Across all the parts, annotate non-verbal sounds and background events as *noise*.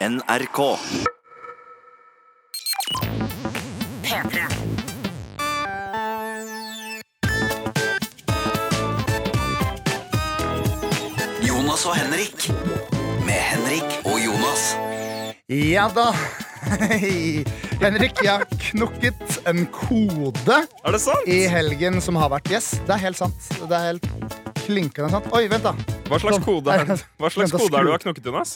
NRK. P3. Jonas og Henrik. Med Henrik og Jonas. Ja da. *laughs* Henrik, jeg har knukket en kode Er det sant? i helgen som har vært. Yes, det er helt sant. Det er helt klinkende sant. Oi, vent, da. Hva slags Sånn. kode er, hva slags kode er det du har knukket, Jonas?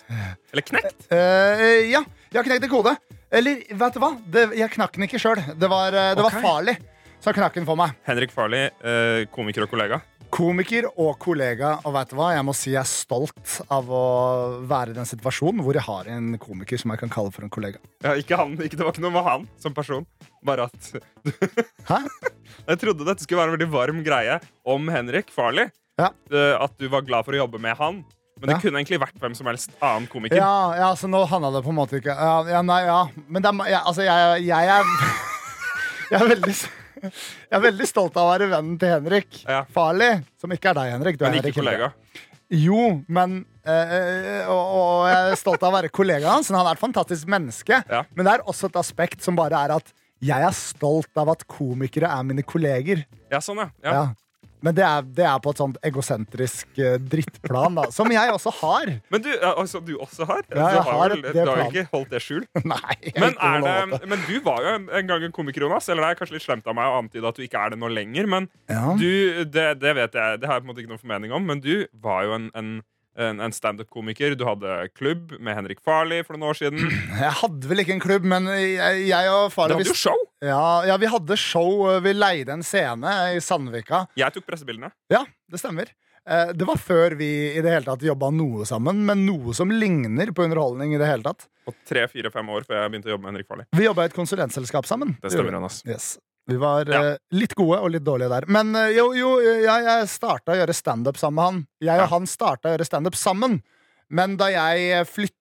Eller knekt? Eh, ja, jeg har knekt en kode. Eller, vet du hva? Det, jeg knakk den ikke sjøl. Det, var, eh, det Ok. var farlig. Så knakk den for meg. Henrik Farley, eh, komiker og kollega. Komiker og kollega, og vet du hva? Jeg må si jeg er stolt av å være i den situasjonen hvor jeg har en komiker som jeg kan kalle for en kollega. Ja, ikke han, ikke, det var ikke noe med han som person. Bare at Hæ? *laughs* Jeg trodde dette skulle være en veldig varm greie om Henrik Farley. Ja. At du var glad for å jobbe med han. Men det Ja. kunne egentlig vært hvem som helst annen komiker. Ja, ja, så nå handla det på en måte ikke Ja, nei, ja. Men det er, ja, altså, jeg, jeg er *laughs* Jeg er veldig Jeg er veldig stolt av å være vennen til Henrik Ja. Farley. Som ikke er deg, Henrik. Du er Men ikke Henrik kollega. Jo, men øh, og, og jeg er stolt av å være kollegaen hans. Han er et fantastisk menneske. Ja. Men det er også et aspekt som bare er at jeg er stolt av at komikere er mine kolleger. Ja, sånn, ja. ja. Men det er, det er på et sånt egosentrisk eh, drittplan, da. Som jeg også har. Men du, altså, du også har? Ja, jeg du har, har vel, det du har ikke holdt det skjult? *laughs* Nei. Men, det, men du var jo en, en gang en komiker, Jonas. Eller det er kanskje litt slemt av meg å antyde at du ikke er det nå lenger. Men Ja. du, det, det vet jeg, det har jeg på en måte ikke noen formening om. Men du var jo en, en, en, en standup-komiker. Du hadde klubb med Henrik Farley for noen år siden. *clears throat* Jeg hadde vel ikke en klubb, men jeg, jeg og Du Farley hadde jo show! ja, ja, vi hadde show. Vi leide en scene i Sandvika. Jeg tok pressebildene. Ja, det stemmer. Eh, Det var før vi i det hele tatt jobba noe sammen, men noe som ligner på underholdning. i det hele tatt Og tre-fire-fem år før jeg begynte å jobbe med Henrik Farley. Vi jobba i et konsulentselskap sammen. Det stemmer. Jonas. Yes. Vi var Ja. uh, litt gode og litt dårlige der. Men uh, jo, jo jeg, jeg starta å gjøre standup sammen med han. Jeg og Ja. han starta å gjøre standup sammen. Men da jeg flytta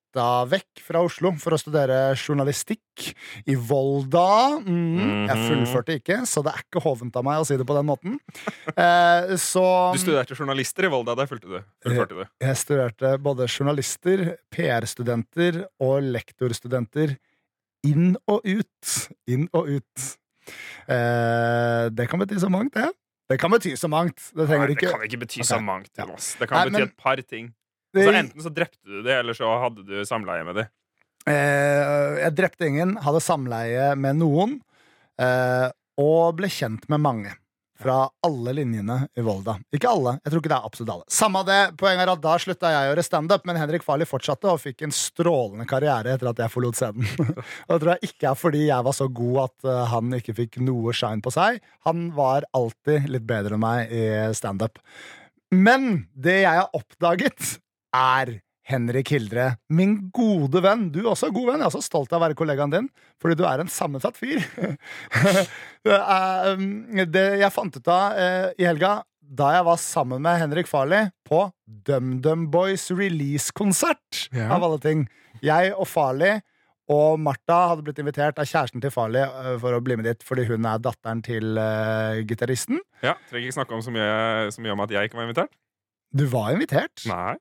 vekk fra Oslo for å studere journalistikk i Volda mm, Jeg Mhm. fullførte ikke, så det er ikke hovent av meg å si det på den måten. Uh, *laughs* så Du studerte journalister i Volda. Der du. Fullførte du. jeg studerte både journalister, PR-studenter og lektorstudenter inn og ut. Inn og ut. Eh, det kan bety så mangt, det. Det kan bety så mangt. Det Nei, det ikke kan ikke bety okay. så mangt. Ja. Det kan Nei, bety men- et par ting. Så enten så drepte du det, eller så hadde du samleie med det. Eh, jeg drepte ingen, hadde samleie med noen, eh, og ble kjent med mange. Fra alle linjene i Volda. Ikke alle. jeg tror ikke det er absolutt alle Samme det, Poenget er at Da slutta jeg å gjøre standup, men Henrik Farley fortsatte og fikk en strålende karriere etter at jeg forlot scenen. *laughs* og det tror jeg ikke er fordi jeg var så god at eh, han ikke fikk noe shine på seg. Han var alltid litt bedre enn meg i standup. Men det jeg har oppdaget, er Henrik Hildre, min gode venn. Du er også god venn. Jeg er også stolt av å være kollegaen din, fordi du er en sammensatt fyr. *laughs* det um, det jeg fant ut av eh, i helga, da jeg var sammen med Henrik Farley på DumDum Boys release-konsert, Ja. av alle ting. Jeg og Farley og Martha hadde blitt invitert av kjæresten til Farley eh, for å bli med dit fordi hun er datteren til uh, gitaristen. Ja, Trenger ikke snakke om så mye, så mye om at jeg ikke var invitert. Du var invitert, Nei,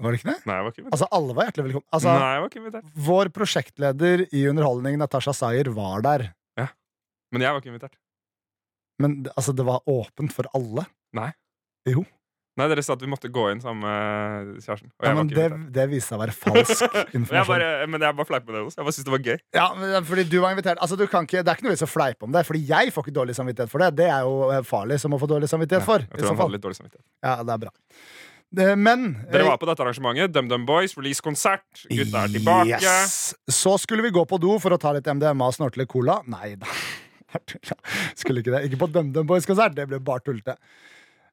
var det ikke det? nei jeg var ikke invitert. Altså, alle var hjertelig velkommen. Altså, nei, jeg var ikke invitert. Vår prosjektleder i underholdning, Natasha Sayer, var der. Ja. Men jeg var ikke invitert. Men altså, det var åpent for alle. Nei, Jo. Nei, Dere sa at vi måtte gå inn sammen med kjæresten. Og Ja, men det, det viste seg å være falsk Men *laughs* jeg informasjon. bare, men jeg bare fleip med det også. Jeg bare syntes det var gøy. Ja, men Fordi du var invitert altså, du kan ikke, Det er ikke noe vits å fleipe om det, Fordi jeg får ikke dårlig samvittighet for det. Det er jo eh, farlig som å få dårlig samvittighet for. Jeg tror han hadde litt dårlig samvittighet. Ja, det er bra. Men Dere var på dette arrangementet. DumDum Boys, release-konsert. Gutta er tilbake. Yes. Så skulle vi gå på do for å ta litt MDMA og snorte litt cola. Nei da. *laughs* Skulle ikke det. Ikke på DumDum Boys-konsert. Det ble bare tullete.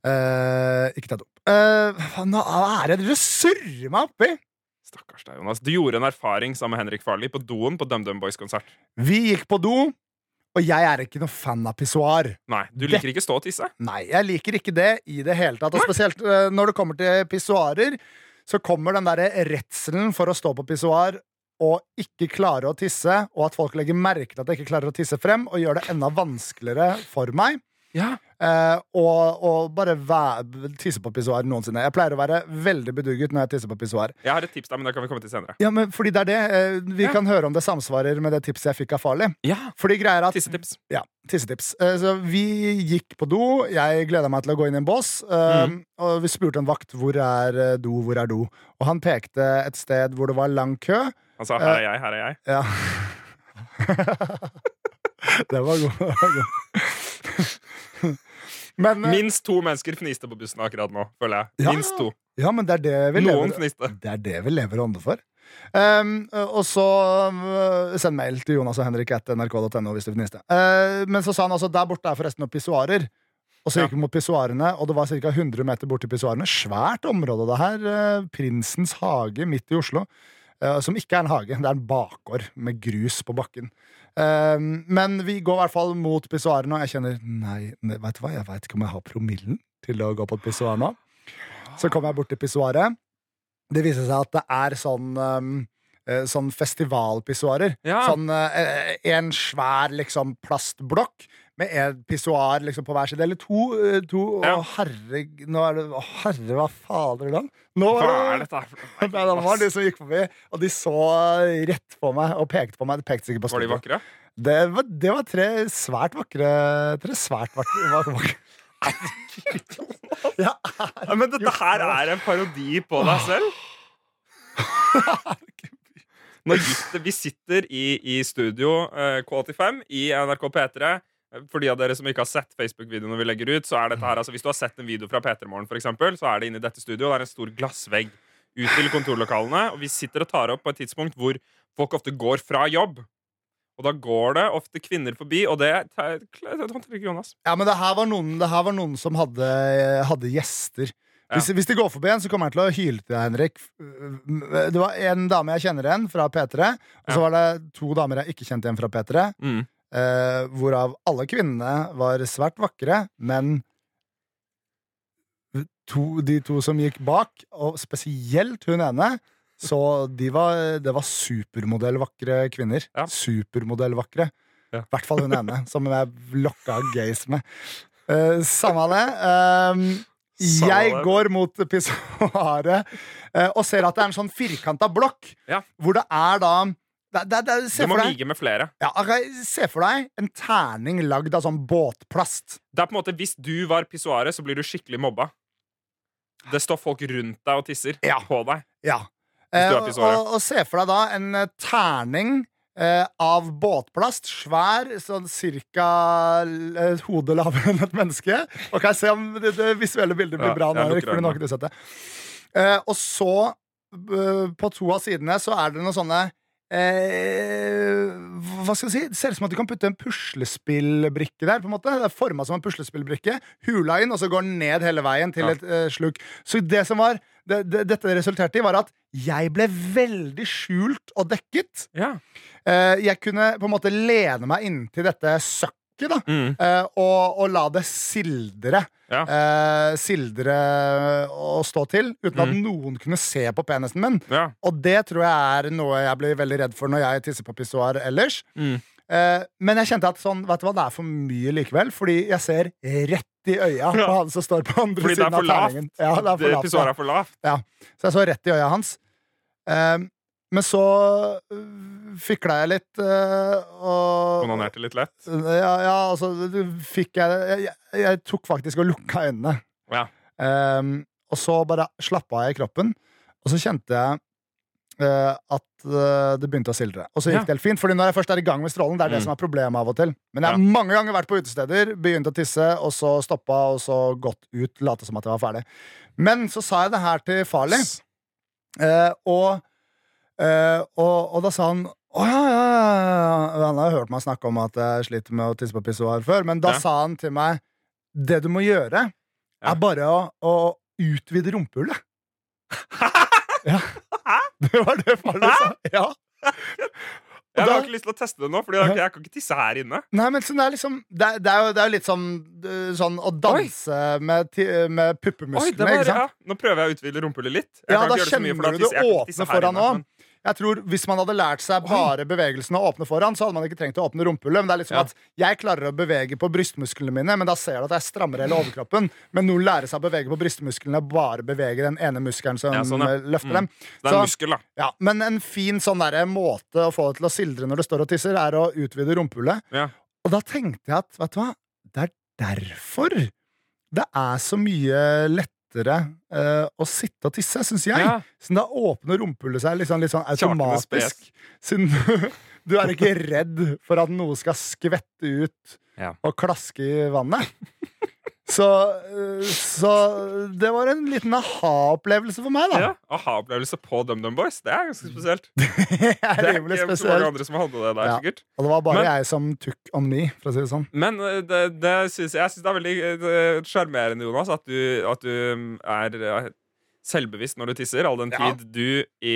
Uh, ikke ta dop. Uh, er det dere surrer meg oppi! Stakkars deg, Jonas. Du gjorde en erfaring sammen med Henrik Farley på doen på DumDum Boys-konsert. Vi gikk på do, og jeg er ikke noe fan av pissoar. Nei, du Det- liker ikke stå og tisse. Nei, jeg liker ikke det i det hele tatt. Og spesielt uh, når det kommer til pissoarer, så kommer den derre redselen for å stå på pissoar og ikke klare å tisse, og at folk legger merke til at jeg ikke klarer å tisse frem, og gjør det enda vanskeligere for meg. Ja. Eh, og, og bare tisse på pissoar noensinne. Jeg pleier å være veldig bedugget når jeg tisser på pissoar. Jeg har et tips, der, men det kan vi komme til senere. Ja, men fordi det er det. Uh, Vi Ja. kan høre om det samsvarer med det tipset jeg fikk av Farlig. Ja, Fordi greier at Tissetips. Ja, tissetips. Uh, Så vi gikk på do. Jeg gleda meg til å gå inn i en bås. Mm. Og vi spurte en vakt hvor er do, hvor er do. Og han pekte et sted hvor det var lang kø. Han sa 'her er jeg, her er jeg'. Ja. *laughs* det var god. *laughs* Men, eh, Minst to mennesker fniste på bussen akkurat nå, føler jeg. Ja. Minst to. ja, men det er det vi Noen lever fniste. Det er det vi lever ånde for. Um, og så uh, send mail til Jonas og Henrik etter nrk.no hvis du fniste. Uh, men så sa han altså der borte er forresten noen pissoarer. Og så gikk vi mot pissoarene, og det var ca. 100 meter bort til pissoarene. Svært område, det her. Uh, Prinsens hage midt i Oslo. Som ikke er en hage, det er en bakgård med grus på bakken. Um, men vi går i hvert fall mot pissoarene, og jeg kjenner Nei, ne- vet du hva, jeg veit ikke om jeg har promillen til å gå på et pissoar nå. Så kommer jeg bort til pissoaret. Det viser seg at det er sånn um, Sånn festivalpissoarer. Ja. Sånn uh, en svær liksom plastblokk med en pissoar liksom på hver side. Eller to. eh, to Ja. Å, herre, nå er det, å, herre, hva fader, det Nå var er det dette her *laughs* Nei, det var de som gikk forbi, og de så rett på meg og pekte på meg. De pekte sikkert på Var de vakre? Det var, det var tre svært vakre Tre svært vakre, *laughs* vakre. Ja, er, men dette her er en parodi på deg selv. *laughs* Nå Vi sitter i, i studio eh, K85 i NRK P3. For de av dere som ikke har sett Facebook-videoene vi legger ut, så er dette her, altså Hvis du har sett en video fra P3 Morgen, eksempel, så er det inne i dette studioet. Det er en stor glassvegg ut til kontorlokalene. Og vi sitter og tar opp på et tidspunkt hvor folk ofte går fra jobb. Og da går det ofte kvinner forbi, og det håndterer ikke Jonas. Ja, men det her var noen, det her var noen som hadde, hadde gjester. Hvis, hvis de går forbi en, så kommer jeg til å hyle til deg, Henrik. Det var en dame jeg kjenner igjen fra P3, og så Ja. var det to damer jeg ikke kjente igjen fra P3. Mm. Eh, hvorav alle kvinnene var svært vakre, men to, de to som gikk bak, og spesielt hun ene så de var, det var supermodellvakre kvinner. Ja. Supermodellvakre. Ja. Hvert fall hun ene, som jeg lokka gays med. Uh, samme det. Ehm, jeg går mot pissoaret eh, og ser at det er en sånn firkanta blokk, Ja. hvor det er da det, det, det, Du må for med flere. ja, Se for deg en terning lagd av sånn båtplast. Det er på en måte Hvis du var pissoaret, så blir du skikkelig mobba. Det står folk rundt deg og tisser Ja. på deg. Ja. Eh, og, og, og se for deg da en eh, terning eh, av båtplast, svær, sånn cirka l- et lavere enn et menneske. Ok, se om det, det visuelle bildet blir Ja, bra nå, ikke sett. Eh, og så, eh, på to av sidene, så er det noen sånne Eh, hva skal jeg si? Det ser ut som at du kan putte en puslespillbrikke der. på en måte Det er forma som en puslespillbrikke. Hula inn, og så går den ned hele veien til et eh, sluk. Så det som var det, det, Dette resulterte i, var at jeg ble veldig skjult og dekket. Ja. Eh, jeg kunne på en måte lene meg inntil dette søkket da, Mm. eh, og, og la det sildre. Ja. Eh, sildre og stå til, uten at Mm. noen kunne se på penisen min. ja. Og det tror jeg er noe jeg blir veldig redd for når jeg tisser på pissoar ellers. Mm. Eh, men jeg kjente at sånn, vet du hva, det er for mye likevel, fordi jeg ser rett i øya på han som står på andre Fordi siden av terningen. Fordi. Ja, det er for lavt, pissoaret er for lavt. Så jeg så rett i øya hans. Eh, men så øh, fikla jeg litt, øh, og Onanerte litt lett. Ja, ja altså fikk jeg jeg, jeg, tok faktisk og lukka øynene. Ja. Um, og så bare slappa jeg i kroppen, og så kjente jeg uh, at uh, det begynte å sildre. Og så gikk Ja. det helt fint, Fordi når jeg først er i gang med strålen, det er det Mm. som er problemet av og til. Men jeg har mange ganger vært på utesteder, begynt å tisse, og så stoppa, og så gått ut, late som at jeg var ferdig. Men så sa jeg det her til Farley, uh, og, eh, og, og da sa han å ja, ja, ja. Han har hørt meg snakke om at jeg sliter med å tisse på pissoar før, men da Ja. sa han til meg det du må gjøre, Ja. er bare å, å utvide rumpehullet. *laughs* ja. Det var det faren sa. Ja. Jeg da- har ikke lyst til å teste det nå, for jeg, jeg kan ikke tisse her inne. Nei, men sånn, det er liksom Det det er, jo, det er jo litt sånn, øh, sånn å danse med, med Oi, puppemusklene, det var, ja. Nå prøver jeg å utvide rumpehullet litt. Jeg Ja, kan da kjenner du det åpne foran nå. Jeg tror Hvis man hadde lært seg bare bevegelsen å åpne foran, så hadde man ikke trengt å åpne rumpehullet. Men det er liksom Ja. at jeg klarer å bevege på brystmusklene mine, men da ser du at jeg strammer hele overkroppen. Men noen lærer seg å bevege på brystmusklene, bare bevege den ene muskelen som Ja, sånn, ja. eh, løfter Mm. dem. Det er en muskel, da. Ja, men en fin sånn der måte å få det til å sildre når det står og tisser, er å utvide rumpehullet. Ja. Og da tenkte jeg at, vet du hva, det er derfor det er så mye lettere eh, å sitte og tisse, syns jeg. Ja. Så da åpner rumpehullet seg sånn, litt sånn automatisk. Siden *laughs* du er ikke redd for at noe skal skvette ut Ja. og klaske i vannet. Så, eh, så det var en liten aha-opplevelse for meg, da. Ja. Aha-opplevelse på DumDum Boys. Det er ganske *laughs* spesielt. Det er Det er rimelig ikke så mange andre som hadde det der, Ja. sikkert. Og det var bare Men- jeg som took on me, for å si det sånn. Men eh, det, det synes, jeg syns det er veldig eh, sjarmerende, Jonas, at du, at du er selvbevisst når du tisser. All den Ja. tid du i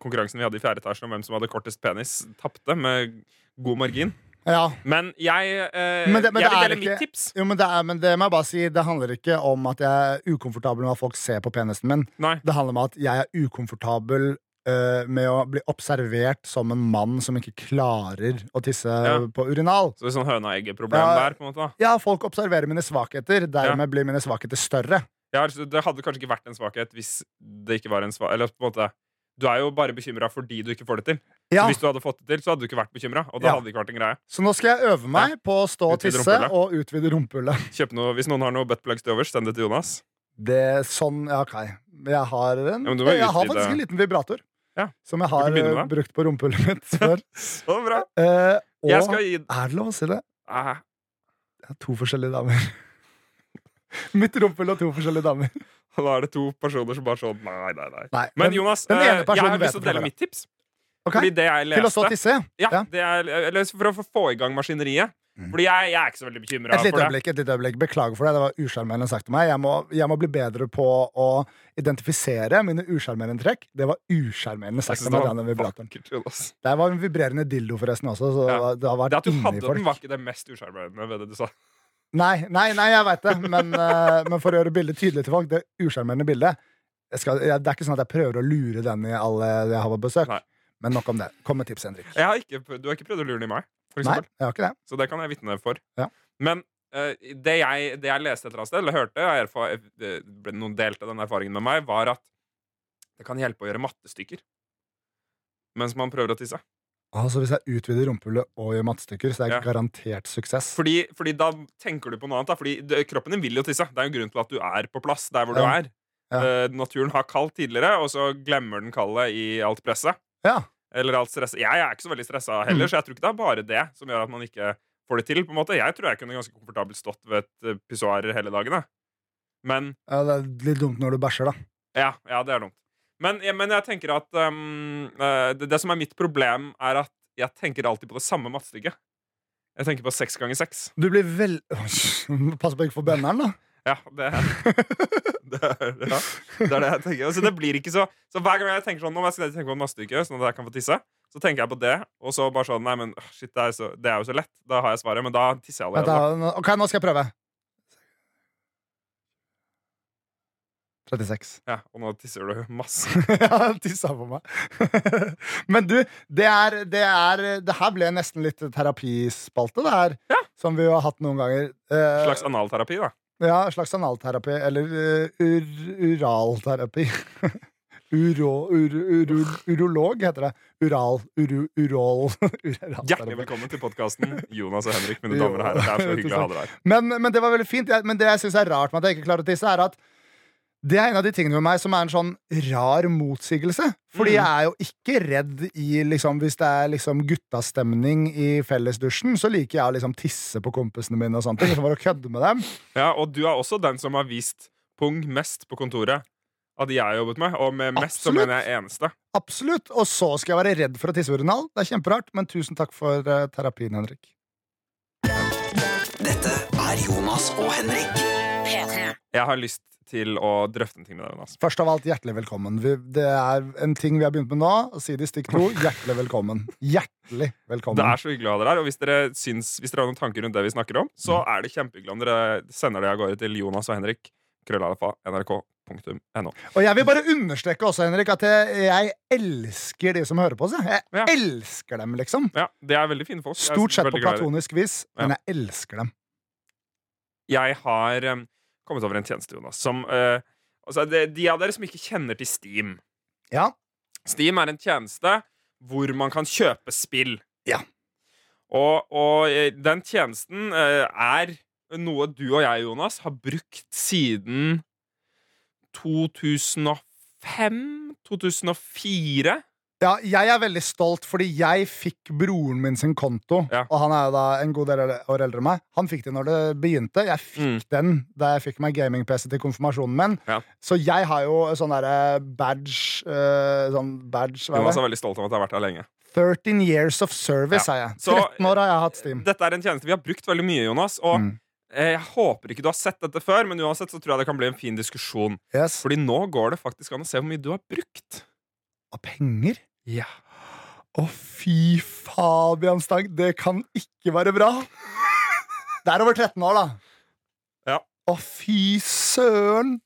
konkurransen vi hadde i fjerde etasjen om hvem som hadde kortest penis, tapte med god margin. Ja, Men jeg, eh, Men det- men jeg vil dele ikke- mitt tips. jo, men det, er, men det må jeg bare si Det handler ikke om at jeg er ukomfortabel med at folk ser på penisen min. Nei. Det handler om at jeg er ukomfortabel eh, med å bli observert som en mann som ikke klarer å tisse Ja. på urinal. Så det er sånn høna-egget-problem Ja. der. på en måte da. Ja, folk observerer mine svakheter, dermed blir mine svakheter større. Ja, altså, det hadde kanskje ikke vært en svakhet hvis det ikke var en svakhet. Eller på en måte Du er jo bare bekymra fordi du ikke får det til. Ja, Så hvis du hadde fått det til, så hadde du ikke vært bekymra. Ja. Så nå skal jeg øve meg på å stå og tisse rumpullet. og utvide rumpehullet. *laughs* Noe, Hvis noen har noe buttplugs til overs, send det til Jonas. Det er sånn, ja, ok Jeg har en Ja, men Jeg har faktisk en liten vibrator. Ja. Som jeg har eh, brukt på rumpehullet mitt *laughs* før. Så bra. Eh, og Jeg gi er det lov å si det? Ah, Jeg har to forskjellige damer. *laughs* Mitt rumpehull og to forskjellige damer. Da er det to personer som bare sånn Nei, nei, nei. Nei, Men den- Jonas, eh, jeg har lyst til å dele mitt tips. Ok, Fordi det jeg Til å stå og leste tisse, ja. er, eller For å få- i gang maskineriet. Mm. Fordi jeg, jeg er ikke så veldig bekymra for det. et lite øyeblikk. Beklager for det. Det var usjarmerende sagt til meg. Jeg må, jeg må bli bedre på å identifisere mine usjarmerende trekk. Det var usjarmerende sagt til meg. det var. Det var en vibrerende dildo, forresten, også. Så Ja. det har vært Det at du hadde folk. den, var ikke det mest usjarmerende ved det du sa. Nei, nei, nei, jeg veit det, men, eh, men for å gjøre bildet tydelig til folk, det usjarmerende bildet jeg skal, jeg, Det er ikke sånn at jeg prøver å lure den i alle jeg har på besøk. Nei. Men nok om det. Kom med tips, Henrik. Jeg har ikke, du har ikke prøvd å lure den i meg, for Nei, jeg har ikke det. Så det kan jeg vitne for. Ja. Men uh, det, jeg, det jeg leste et eller annet sted, eller hørte, jeg erfa- noen delte den erfaringen med meg, var at det kan hjelpe å gjøre mattestykker mens man prøver å tisse. Altså, hvis jeg utvider rumpehullet og gjør mattestykker, så er det Ja. garantert suksess. Fordi, fordi da tenker du på noe annet. Da. Fordi kroppen din vil jo tisse. Det er jo grunnen grunn til at du er på plass der hvor du er. Ja. Uh, naturen har kaldt tidligere, og så glemmer den kallet i alt presset. Ja. Eller alt stresset. Jeg er ikke så veldig stressa heller, Mm. så jeg tror ikke det er bare det som gjør at man ikke får det til. på en måte Jeg tror jeg kunne ganske komfortabelt stått ved et eh, pissoar hele dagen. Da. Men ja, det er litt dumt når du bæsjer, da. ja, ja, det er dumt. Men, ja, men jeg tenker at um, det, det som er mitt problem, er at jeg tenker alltid på det samme mattestykket. Jeg tenker på seks ganger seks. Du blir vel... *laughs* Pass på ikke få benneren, da. Ja, det er *laughs* det. Er, ja, det er det jeg tenker. Så det blir ikke så Så hver gang jeg tenker sånn Nå må jeg tenke på neste uke, sånn at jeg kan få tisse, så tenker jeg på det, og så bare sånn Nei, men shit, det er, så, det er jo så lett. Da har jeg svaret, men da tisser jeg allerede. da. Ok, nå skal jeg prøve. 36. Ja, og nå tisser du masse. *laughs* ja, tissa på meg. *laughs* Men du, det er, det er Det her ble nesten litt terapispalte, det her. Ja. Som vi har hatt noen ganger. Eh, Slags analterapi, da. Ja, slags analterapi. Eller eh, ur, uralterapi. *laughs* Uro, ur, uro, urolog heter det. Ural, uru, urol *laughs* Hjertelig velkommen til podkasten Jonas og Henrik, mine damer og herrer. Det er så hyggelig å ha dere her. Men, men det var veldig fint. Men det jeg syns er rart med at jeg ikke klarer å tisse, er at det er en av de tingene med meg som er en sånn rar motsigelse. Fordi Mm. jeg er jo ikke redd i liksom, Hvis det er liksom guttastemning i fellesdusjen, så liker jeg å liksom tisse på kompisene mine og sånt. Liksom bare å kødde med dem. Ja, og du er også den som har vist pung mest på kontoret av de jeg har jobbet med. Og med mest så som mener jeg eneste. Absolutt. Og så skal jeg være redd for å tisse på urinal. Det er kjemperart, men tusen takk for uh, terapien, Henrik. Dette er Jonas og Henrik. P3. Jeg har lyst til å drøfte en ting med deg, Jonas. Først av alt, hjertelig velkommen. Vi, det er en ting vi har begynt med nå. Å si det i stikk to. Hjertelig velkommen. Hjertelig velkommen. Det er så hyggelig å ha dere her. Og hvis dere, syns, hvis dere har noen tanker rundt det vi snakker om, så Mm. er det kjempehyggelig om dere sender det av gårde til Jonas og Henrik. Krøllalfa, NRK, nrk.no. Og jeg vil bare understreke også, Henrik, at jeg, elsker de som hører på oss. jeg. Jeg Ja. elsker dem, liksom. Ja, det er veldig fine folk. Stort sett på platonisk vis, men jeg elsker dem. Jeg har kommet over en tjeneste, Jonas, som uh, altså det, De av dere som ikke kjenner til Steam Ja. Steam er en tjeneste hvor man kan kjøpe spill. Ja. Og, og eh, den tjenesten uh, er noe du og jeg, Jonas, har brukt siden 2005? 2004? Ja, jeg er veldig stolt fordi jeg fikk broren min sin konto. Ja. Og han er jo da en god del år eldre enn meg. Han fikk det når det begynte. Jeg fikk Mm. den da jeg fikk meg gaming-PC til konfirmasjonen min. Ja. Så jeg har jo sånn derre badge eh, Sånn badge Jonas er er veldig stolt av at jeg har vært her lenge. 13 years of service, Ja. jeg. 13 år har jeg hatt Steam. Dette er en tjeneste vi har brukt veldig mye, Jonas. Og Mm. eh, jeg håper ikke du har sett dette før, men uansett så tror jeg det kan bli en fin diskusjon. Yes. Fordi nå går det faktisk an å se hvor mye du har brukt. Og penger? Ja. Å, fy Fabian Stang, det kan ikke være bra. Det er over 13 år, da. Ja. Å, fy søren.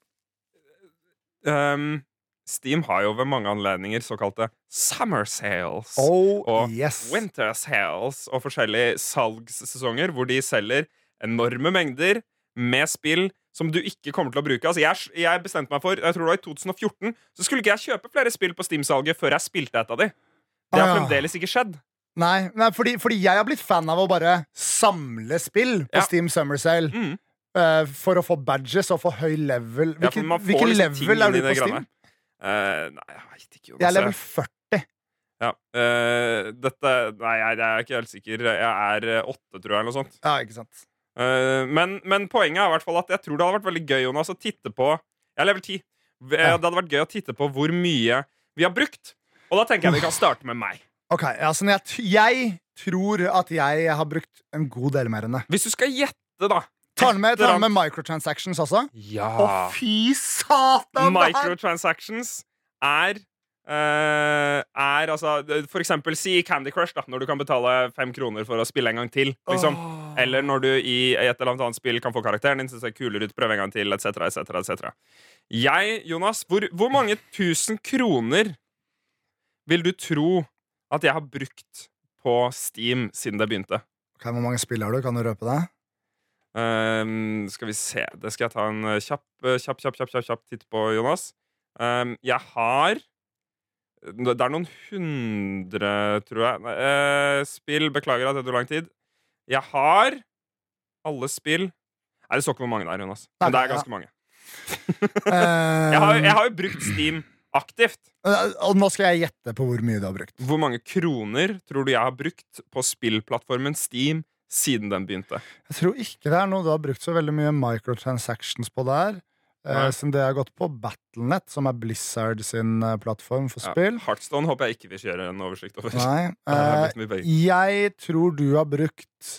Um, Steam har jo ved mange anledninger såkalte summer sales. Oh, og yes. winter sales og forskjellige salgssesonger hvor de selger enorme mengder med spill som du ikke kommer til å bruke. Altså, jeg, jeg bestemte meg for Jeg tror det var i 2014 Så skulle ikke jeg kjøpe flere spill på Steam-salget før jeg spilte et av de. Det har Ah, ja. fremdeles ikke skjedd. Nei, nei fordi, fordi jeg har blitt fan av å bare samle spill på Ja. Steam Summer Sale. Mm. Uh, for å få badges og få høy level. Hvilken, ja, hvilken liksom level er du på Steam? Eh, nei, jeg veit ikke. Jeg er level 40. Ja. Uh, dette Nei, jeg, jeg er ikke helt sikker. Jeg er åtte, tror jeg, eller noe sånt. Ja, ikke sant. Eh, men, men poenget er i hvert fall at jeg tror det hadde vært veldig gøy Jonas, å titte på Jeg er level 10. Ja. Det hadde vært gøy å titte på hvor mye vi har brukt. Og da tenker jeg vi kan starte med meg. Ok, sånn jeg, jeg tror at jeg har brukt en god del mer enn det. Hvis du skal gjette, da Tar med, tar med microtransactions også? Å, Ja. fy satan! Microtransactions er Uh, er altså For eksempel si Candy Crush, da når du kan betale fem kroner for å spille en gang til. Liksom. Åh. Eller når du i et eller annet spill kan få karakteren din til å se kulere ut, prøve en gang til, etc., etc., etc. Jeg, Jonas, hvor, hvor mange tusen kroner vil du tro at jeg har brukt på Steam siden det begynte? Okay, hvor mange spill har du? Kan du røpe det? Um, skal vi se Det skal jeg ta en eh, kjapp, eh, kjapp, kjapp, kjapp, kjapp, titt på, Jonas. Um, jeg har Det er noen hundre, tror jeg, eh, spill. Beklager at det tok lang tid. Jeg har alle spill Nei, det står ikke hvor mange det er, Jonas. Men det er ganske mange. Eh, *laughs* Jeg har, jeg har jo brukt Steam aktivt. eh, og nå skal jeg gjette på hvor mye du har brukt. Hvor mange kroner tror du jeg har brukt på spillplattformen Steam siden den begynte? Jeg tror ikke det er noe du har brukt så veldig mye microtransactions på der. Nei. siden det har gått på Battlenet, som er Blizzard sin uh, plattform for Ja, spill. Heartstone håper jeg ikke vi kjører en oversikt over. Nei. *laughs* Det penger. jeg tror du har brukt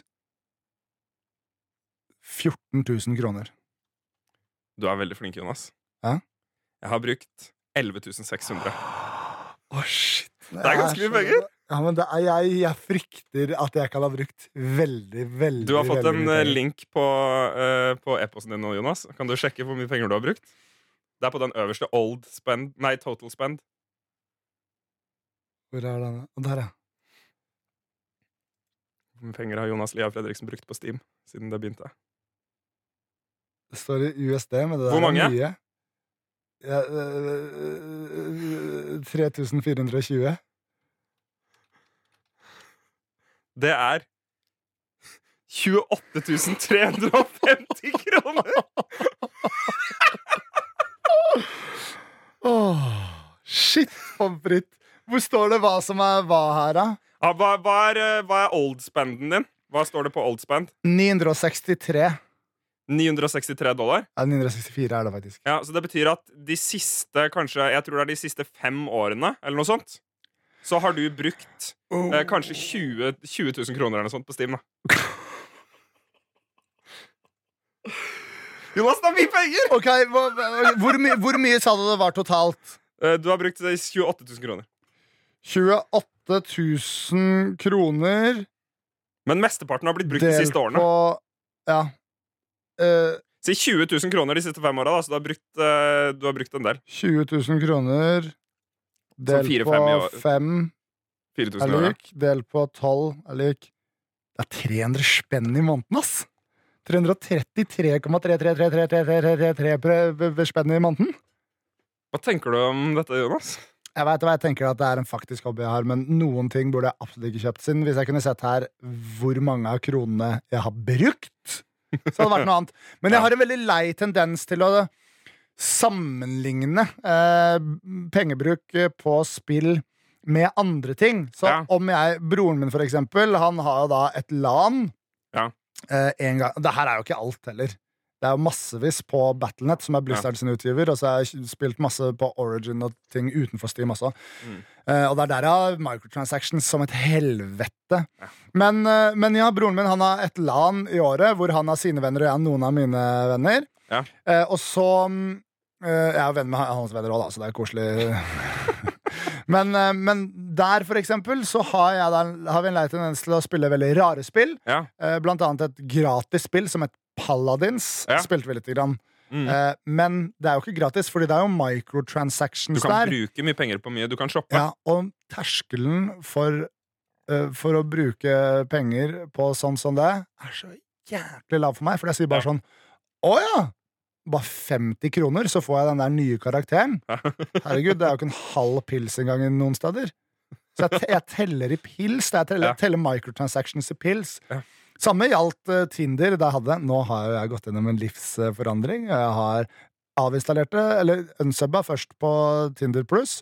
14 000 kroner. Du er veldig flink, Jonas. Hæ? Jeg har brukt 11 600. *gasps* Å, shit. Det er ganske mye penger. Ja, men er, jeg, jeg frykter at jeg kan ha brukt veldig, veldig Du har fått en eh, link på, uh, på e-posten din nå, Jonas. Kan du sjekke hvor mye penger du har brukt? Det er på den øverste old spend Nei, total spend. Hvor er den? Der, ja. Hvor mye penger har Jonas Lia Fredriksen brukt på Steam siden det begynte? Det står i USD, men det der Hvor mange? er mye. Ja, øh, 3420. Det er 28 350 *laughs* kroner! oh, shit, pommes frites. Hvor står det hva som er hva her, da? Ja, hva, hva, er, eh, hva er oldspenden din? Hva står det på oldspend? 963. 963 dollar? Ja, 964 er det faktisk. Ja, Så det betyr at de siste kanskje, jeg tror det er de siste fem årene, eller noe sånt, så har du brukt eh, kanskje 20, 20 000 kroner eller noe sånt på Steam. da *laughs* Jonas, det er mye penger! Ok, hvor, hvor, my, hvor mye sa du det var totalt? Eh, Du har brukt eh, 28 000 kroner. 28 000 kroner Men mesteparten har blitt brukt de siste årene. på Ja. Eh, Si 20 000 kroner de siste fem åra, da, så du har, brukt, eh, du har brukt en del. 20 000 kroner Del fire, på fem 5 4000 er lik. Del på 12 er lik. Det er 300 spenn i måneden, ass! 333,3333333 spenn i måneden. Hva tenker du om dette, Jonas? Jeg vet jeg tenker at det er en faktisk hobby jeg har, men noen ting burde jeg absolutt ikke kjøpt. Siden hvis jeg kunne sett her hvor mange av kronene jeg har brukt, så hadde det vært noe annet. Men jeg har en veldig lei tendens til å sammenligne eh, pengebruk eh, på spill med andre ting. Så Ja. om jeg Broren min, for eksempel, han har jo da et LAN. Ja. Eh, en gang. Det her er jo ikke alt heller. Det er jo massevis på Battlenet, som er Blizzard sin utgiver. Og så har jeg spilt masse på Origin og ting utenfor Steam også. Mm. Uh, og det er der jeg har microtransactions som et helvete. Men, uh, men ja, broren min han har et LAN i året hvor han har sine venner, og jeg har noen av mine venner. Ja. Uh, og så mm, Jeg er venn med hans venner òg, da, så det er koselig. *laughs* men, eh, men der, for eksempel, så har, jeg da, har vi en lei tendens til å spille veldig rare spill. Ja. Eh, blant annet et gratis spill som het Paladins. Ja. Spilte vi lite grann. Mm. Eh, men det er jo ikke gratis, Fordi det er jo microtransactions der. Du kan der. bruke mye penger på mye. Du kan shoppe. Ja, og terskelen for, eh, for å bruke penger på sånn som det er så jæklig lav for meg. For jeg sier bare sånn Å ja! Bare 50 kroner, så får jeg den der nye karakteren. *laughs* Herregud, det er jo ikke en halv pils engang noen steder. Så jeg, jeg teller i pils. Jeg teller, Ja. teller microtransactions i pils. Samme gjaldt uh, Tinder. Jeg hadde. Nå har jeg gått gjennom en livsforandring. Jeg har avinstallert det, eller unsubba først på Tinder Pluss.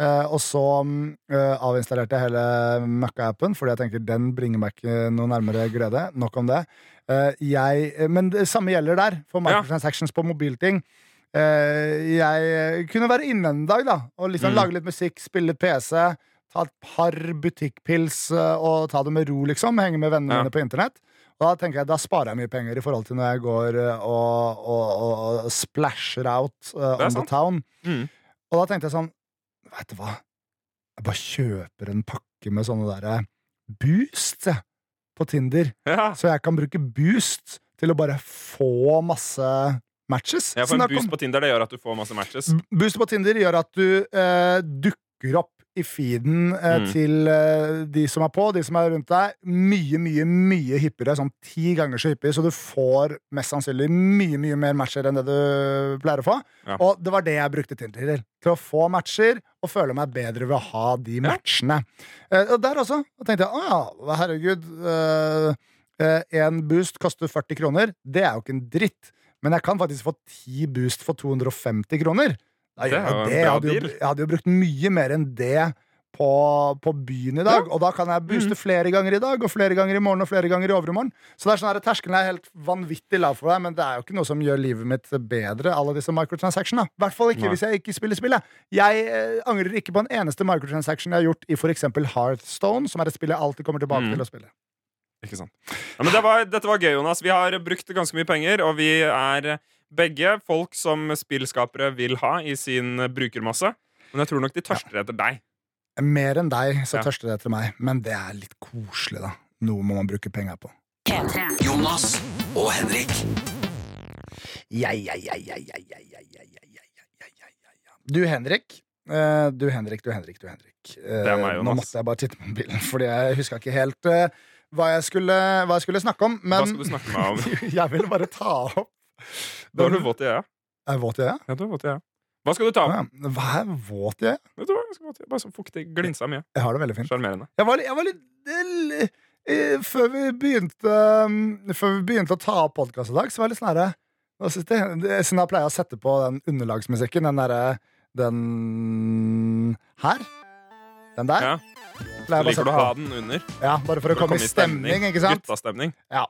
Eh, og så mm, eh, avinstallerte jeg hele Møkka-appen, fordi jeg tenker den bringer meg ikke noe nærmere glede. Nok om det. Eh, jeg, men det samme gjelder der, for microtransactions på mobilting. Jeg kunne være inne en dag da og liksom Mm. lage litt musikk, spille litt PC, ta et par butikkpils og ta det med ro, liksom. Henge med vennene Ja. mine på internett. Og da tenker jeg, da sparer jeg mye penger i forhold til når jeg går og, og, og splasher out uh, on sant? the town. Mm. Og da tenkte jeg sånn Vet du hva? Jeg bare kjøper en pakke med sånne derre boost jeg, på Tinder. Ja. Så jeg kan bruke boost til å bare få masse matches. Ja, for En boost på Tinder det gjør at du får masse matches. Boost på Tinder gjør at du eh, dukker opp i feeden eh, Mm. til eh, de som er på, de som er rundt deg, mye, mye mye hyppigere. Sånn ti ganger så hyppig, så du får mest sannsynlig mye mye mer matcher enn det du pleier å få. Ja. Og det var det jeg brukte Tinder til. Til å få matcher og føle meg bedre ved å ha de matchene. Eh, og der også tenkte jeg å ja, herregud. eh, eh, en boost koster 40 kroner. Det er jo ikke en dritt. Men jeg kan faktisk få 10 boost for 250 kroner. Det jeg det. Hadde, jo, jeg hadde jo brukt mye mer enn det på, på byen i dag. Og da kan jeg booste Mm. flere ganger i dag, og flere ganger i morgen og flere ganger i overmorgen. Så det er sånn her, terskelen er helt vanvittig lav for deg, men det er jo ikke noe som gjør livet mitt bedre, alle disse microtransactionene. I hvert fall ikke Nei. hvis jeg ikke spiller spillet. Jeg eh, angrer ikke på en eneste microtransaction jeg har gjort i f.eks. Hearthstone, som er et spill jeg alltid kommer tilbake Mm. til å spille. Ikke sant? Ja, men det var, dette var gøy, Jonas. Vi har brukt ganske mye penger, og vi er begge folk som spillskapere vil ha i sin brukermasse. Men jeg tror nok de tørster etter deg. Mer enn deg, så Ja. tørster det etter meg. Men det er litt koselig, da. Noe må man bruke penger på. P3. Jonas og Henrik. Ja, ja, ja, ja, ja, ja, ja, ja, ja, ja, ja, ja, ja, ja. Du, Henrik. Eh, du, Henrik, du, Henrik, du, Henrik. Eh, Det er meg, Nå måtte jeg bare titte på mobilen, fordi jeg huska ikke helt eh, hva, jeg skulle, hva jeg skulle snakke om. Men Hva skal du snakke med meg om? jeg vil bare ta opp *laughs* Da er du våt i øya. Er jeg våt i øyet? Ja, du er våt i øya. Hva skal du ta Ja. Hva er våt i øyet? Vet du hva? Jeg skal våt i øya. Bare sånn fuktig. Glinsa mye. Jeg har det veldig fint. Sjarmerende. Jeg var, litt- jeg var litt eh, eh, Før vi begynte um, Før vi begynte å ta opp podkast i dag, så var jeg litt sånn herre? Siden jeg pleier å sette på den underlagsmusikken, den derre Den her. Den der. Ja. Så liker du å ha den under. Ja, bare for å komme i stemning, ikke sant? Guttastemning. Eh,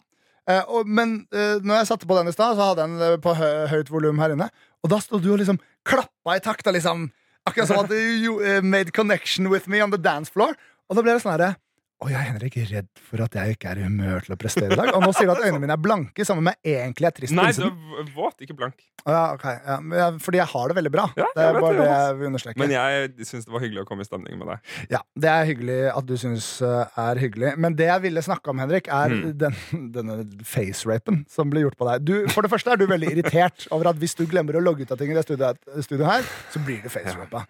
og, men eh, når jeg satte på den i stad, så hadde jeg den eh, på hø høyt volum her inne. Og da stod du og liksom klappa i takt. Og liksom, akkurat som at you, eh, made connection with me on the dance floor. Og da ble det sånn herre Å, jeg er Henrik redd for at jeg ikke er i humør til å prestere i dag. Og nå sier du at øynene mine er blanke, sammen med egentlig er trist. Nei, du er våt, ikke blank. Å, ja, ok, ja, men jeg, fordi jeg har det veldig bra. Ja, det jeg er vet bare det, det Jonas. jeg vil understreke. Men jeg syns det var hyggelig å komme i stemning med deg. Ja, Det er hyggelig at du syns uh, er hyggelig. Men det jeg ville snakke om, Henrik, er Mm. den, *laughs* denne facerapen som blir gjort på deg. Du, for det første er du veldig irritert over at hvis du glemmer å logge ut av ting i det studioet, studioet her, så blir du facerapa.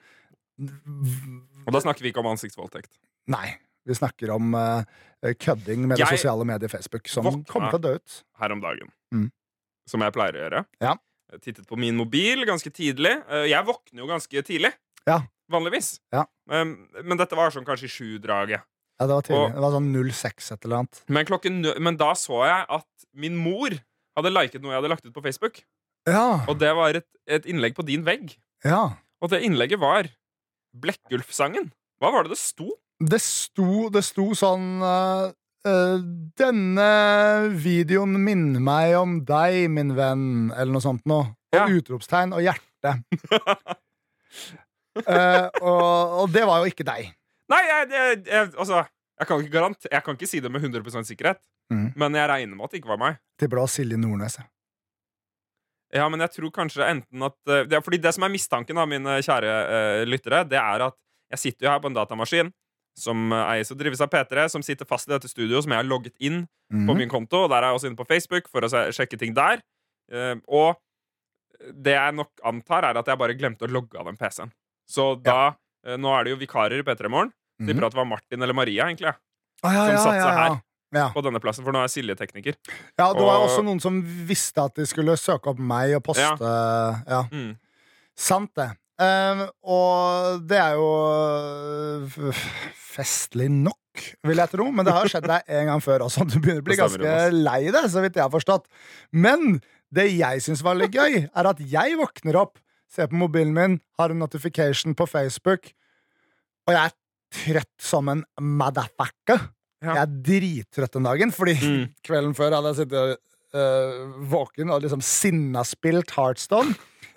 Og da snakker vi ikke om ansiktsvoldtekt. Nei. Vi snakker om uh, kødding med det sosiale mediet Facebook, som kommer til å dø ut. her om dagen. Mm. Som jeg pleier å gjøre. Ja. Jeg tittet på min mobil ganske tidlig. Eh, Jeg våkner jo ganske tidlig. Ja. Vanligvis. Ja. Um, Men dette var sånn kanskje i sju-draget. Ja, det var tidlig. Og- Det var sånn 06 et eller annet. Men, klokken, men da så jeg at min mor hadde liket noe jeg hadde lagt ut på Facebook. Ja. Og det var et, et innlegg på din vegg. ja. Og det innlegget var Blekkulf-sangen. Hva var det det sto? Det sto, det sto sånn eh, Denne videoen minner meg om deg, min venn, eller noe sånt noe. Og Ja. utropstegn og hjerte. uh, *laughs* og, og det var jo ikke deg. Nei, jeg, jeg, jeg, altså jeg kan, ikke garant, jeg kan ikke si det med 100 sikkerhet, mm. men jeg regner med at det ikke var meg. Tipper det var Silje Nordnes. Ja, men jeg tror kanskje enten at det Fordi det som er mistanken, av mine kjære uh, lyttere, det er at jeg sitter jo her på en datamaskin som eh, eies og drives av P3, som sitter fast i dette studioet, som jeg har logget inn på Mhm. min konto. Og der er jeg også inne på Facebook for å se, sjekke ting der. Eh, og det jeg nok antar, er at jeg bare glemte å logge av den PC-en. Så da eh, Nå er det jo vikarer i P3 Morgen. Mm. Tipper at det var Martin eller Maria egentlig ah, ja, som ja, satte seg ja. her. Ja. på denne plassen, for nå er Silje tekniker. ja, det var Og- også noen som visste at de skulle søke opp meg og poste. Ja, Mm. Sant det. Eh, og det er jo eh, festlig nok, vil jeg tro. Men det har skjedd deg en gang før også. Du begynner å bli ganske lei deg, så vidt jeg har forstått. Men det jeg syns var litt gøy, er at jeg våkner opp, ser på mobilen min, har en notification på Facebook, og jeg er trøtt som en motherfucker. Ja. Jeg er drittrøtt den dagen, fordi Mm. kvelden før hadde jeg sittet uh, våken og liksom sinnaspilt Heartstone.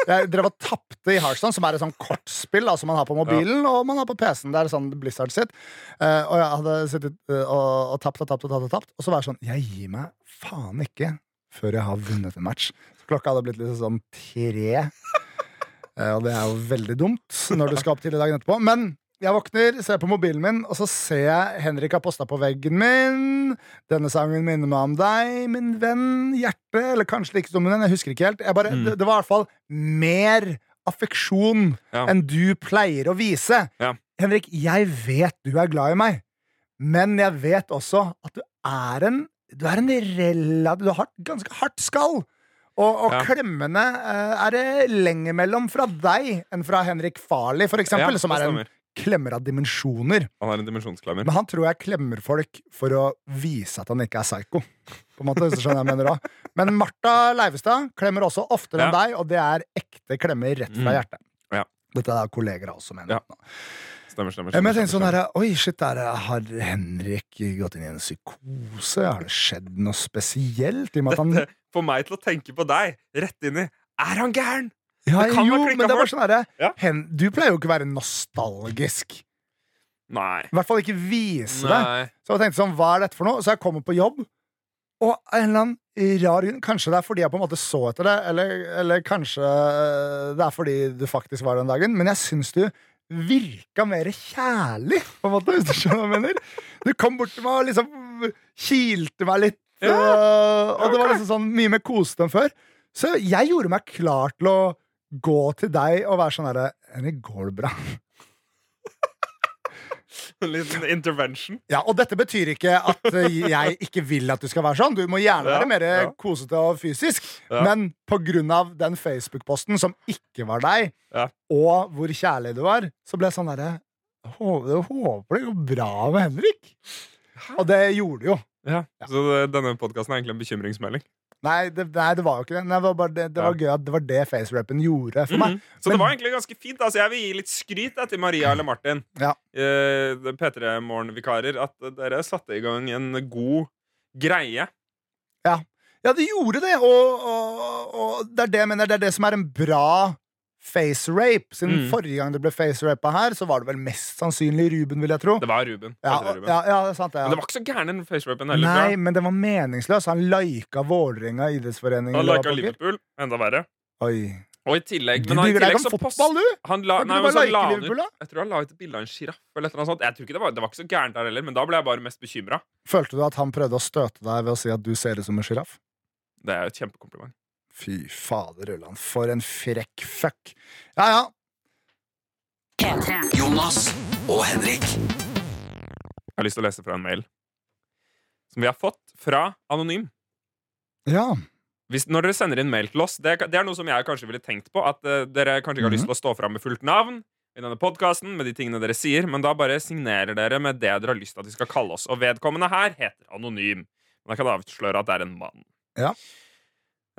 Jeg drev og tapte i Heartstone, som er et sånn kortspill da, som man har på mobilen og man har på PC-en. Det er sånn Blizzard sitt. Eh, og jeg hadde sittet øh, og, og tapt og tapt og tapt, og tapt. Og så var jeg sånn Jeg gir meg faen ikke før jeg har vunnet en match. Så klokka hadde blitt liksom sånn tre. Eh, og det er jo veldig dumt når du skal opp tidlig dagen etterpå. Men jeg våkner, ser på mobilen min, og så ser jeg Henrik har posta på veggen min. Denne sangen minner meg om deg, min venn, hjerte. Eller kanskje like som den, jeg husker ikke helt. Jeg bare, Mm. det, det var i hvert fall mer affeksjon Ja. enn du pleier å vise. Ja. Henrik, jeg vet du er glad i meg, men jeg vet også at du er en Du er en rella, Du har et ganske hardt skall. Og, og Ja. klemmene eh, er det lenger mellom fra deg enn fra Henrik Farley, for eksempel, som er en stemmer. Klemmer av dimensjoner. Han er en dimensjonsklemmer. Men han tror jeg klemmer folk for å vise at han ikke er psycho. På en måte, hvis du skjønner jeg mener også. Men Martha Leivestad klemmer også oftere enn deg, og det er ekte klemmer rett fra Mm. hjertet. Ja. Dette er kolleger av også, mener Ja. Stemmer, Stemmer, stemmer. Ja, Men jeg tenkte sånn her, Oi, shit, der har Henrik gått inn i en psykose? Har det skjedd noe spesielt? I og med at han Dette får meg til å tenke på deg rett inn i Er han gæren?! Ja, Jo, men det var bare sånn herre Ja. Du pleier jo ikke å være nostalgisk. Nei. I hvert fall ikke vise det. Nei. Så jeg tenkte sånn, hva er dette for noe? Så jeg kommer på jobb, og en eller annen rar grunn Kanskje det er fordi jeg på en måte så etter det, eller, eller kanskje øh, det er fordi du faktisk var den dagen, men jeg syns du virka mer kjærlig, på en måte, hvis du skjønner hva jeg mener. Du kom bort til meg og liksom kilte meg litt, Ja. og, og det var liksom sånn mye mer kosete enn før. Så jeg gjorde meg klar til å gå til deg og være sånn herre Henrik, går det bra? En liten intervention. Ja, Og dette betyr ikke at jeg ikke vil at du skal være sånn. Du må gjerne være mer ja. kosete og fysisk. Ja. Men på grunn av den Facebook-posten som ikke var deg, Ja. og hvor kjærlig du var, så ble jeg sånn derre «Hå- Jeg håper det går bra med Henrik. Og det gjorde det jo. Ja. Så denne podkasten er egentlig en bekymringsmelding. Nei, det, nei, det var jo ikke det. Nei, det var, bare det, det var gøy at det var det facerappen gjorde for meg. Mhm. Så Men- det var egentlig ganske fint. Altså, jeg vil gi litt skryt da, til Maria eller Martin, Ja. eh, P3 Morgen-vikarer, at dere satte i gang en god greie. Ja, det gjorde det, og, og, og det er det jeg mener. Det er det som er en bra face rape. Siden Mm. forrige gang det ble face rapa her, så var det vel mest sannsynlig Ruben, vil jeg tro. Det var Ruben. Ja, Ruben. ja, ja, det sant, det. Men det var ikke så gæren den facerapen heller. Nei, men den var meningsløs. Han lika Vålerenga idrettsforening. Han lika. Liverpool. Enda verre. Oi. Og i tillegg Men du bryr deg ikke om fotball, du! han la, nei, men så la han ut? Jeg tror han la ut et bilde av en sjiraff. Jeg tror ikke det var, det var ikke så gærent der heller, men da ble jeg bare mest bekymra. Følte du at han prøvde å støte deg ved å si at du ser ut som en sjiraff? Det er jo et kjempekompliment. Fy fader, Ulland. For en frekk fuck. Ja, ja. P3. Jonas og Henrik. Jeg har lyst til å lese fra en mail som vi har fått fra Anonym. Ja. Hvis, når dere sender inn mail til oss, det, det er noe som jeg kanskje ville tenkt på. At uh, dere kanskje ikke har lyst til å stå fram med fullt navn i denne podkasten med de tingene dere sier, men da bare signerer dere med det dere har lyst til at vi skal kalle oss. Og vedkommende her heter Anonym. Men jeg kan avsløre at det er en mann. Ja.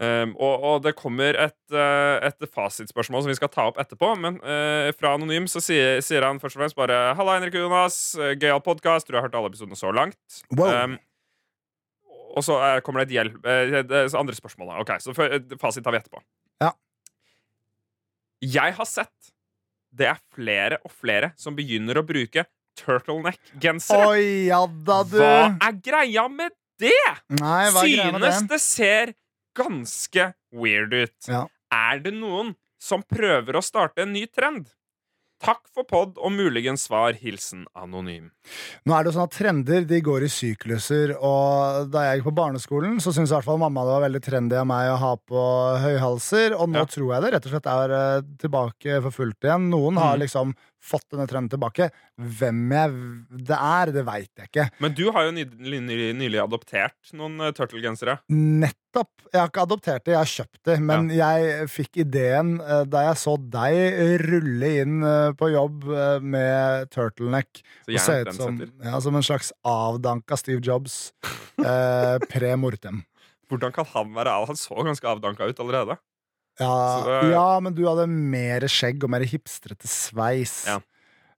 Um, og, og det kommer et, uh, et fasitspørsmål som vi skal ta opp etterpå. Men uh, fra Anonym så sier, sier han først og fremst bare Halla, Henrik og Jonas. Uh, Gøyal podkast. Tror jeg har hørt alle episodene så langt. Wow. Um, og så uh, kommer det et hjelp, andre spørsmål. da. Ok, så Fasit tar vi etterpå. Ja. Jeg har sett det er flere og flere som begynner å bruke turtleneck-gensere. Ja. Hva er greia med det? Nei, er greia med Synes det? det ser ganske weird ut. Ja. Er det noen som prøver å starte en ny trend? Takk for pod og muligens svar. Hilsen anonym. Nå er det jo sånn at Trender de går i sykluser, og da jeg gikk på barneskolen, så syntes i hvert fall mamma det var veldig trendy av meg å ha på høyhalser, og nå Ja. tror jeg det rett og slett er eh, tilbake for fullt igjen. Noen har Mm. liksom fått denne trenden tilbake. Hvem jeg det er, det veit jeg ikke. Men du har jo nylig, nylig, adoptert noen uh, turtle-gensere. Nettopp. Jeg har ikke adoptert det, jeg har kjøpt det. Men jeg fikk ideen eh, da jeg så deg rulle inn eh, på jobb eh, med turtleneck. Så Og se ut som, ja, som en slags avdanka Steve Jobs eh, *laughs* pre mortem. Hvordan kan han være av? Han så ganske avdanka ut allerede. Ja, er... ja, men du hadde mer skjegg og mer hipstrete sveis. Ja.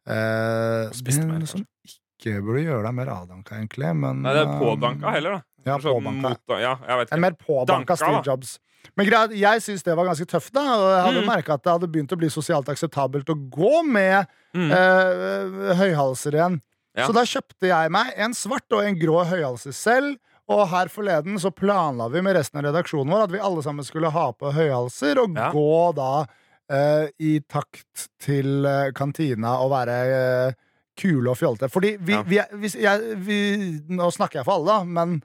Eh, spiste er mer, som ikke burde gjøre deg mer avdanka, egentlig. Men, Nei, det er eh, pådanka heller, da. Ja, Sånn pådanka. mot- ja, En mer pådanka Danka, Steve. Jobs. Men greit, jeg syns det var ganske tøft, da. Og jeg hadde Mm. merka at det hadde begynt å bli sosialt akseptabelt å gå med Mm. eh, høyhalser igjen. Ja. Så da kjøpte jeg meg en svart og en grå høyhalser selv. Og her forleden så planla vi med resten av redaksjonen vår at vi alle sammen skulle ha på høyhalser og Ja. gå da eh, i takt til eh, kantina og være eh, kule og fjolte. Fordi vi, Ja. vi, er- hvis jeg, vi Nå snakker jeg for alle, da, men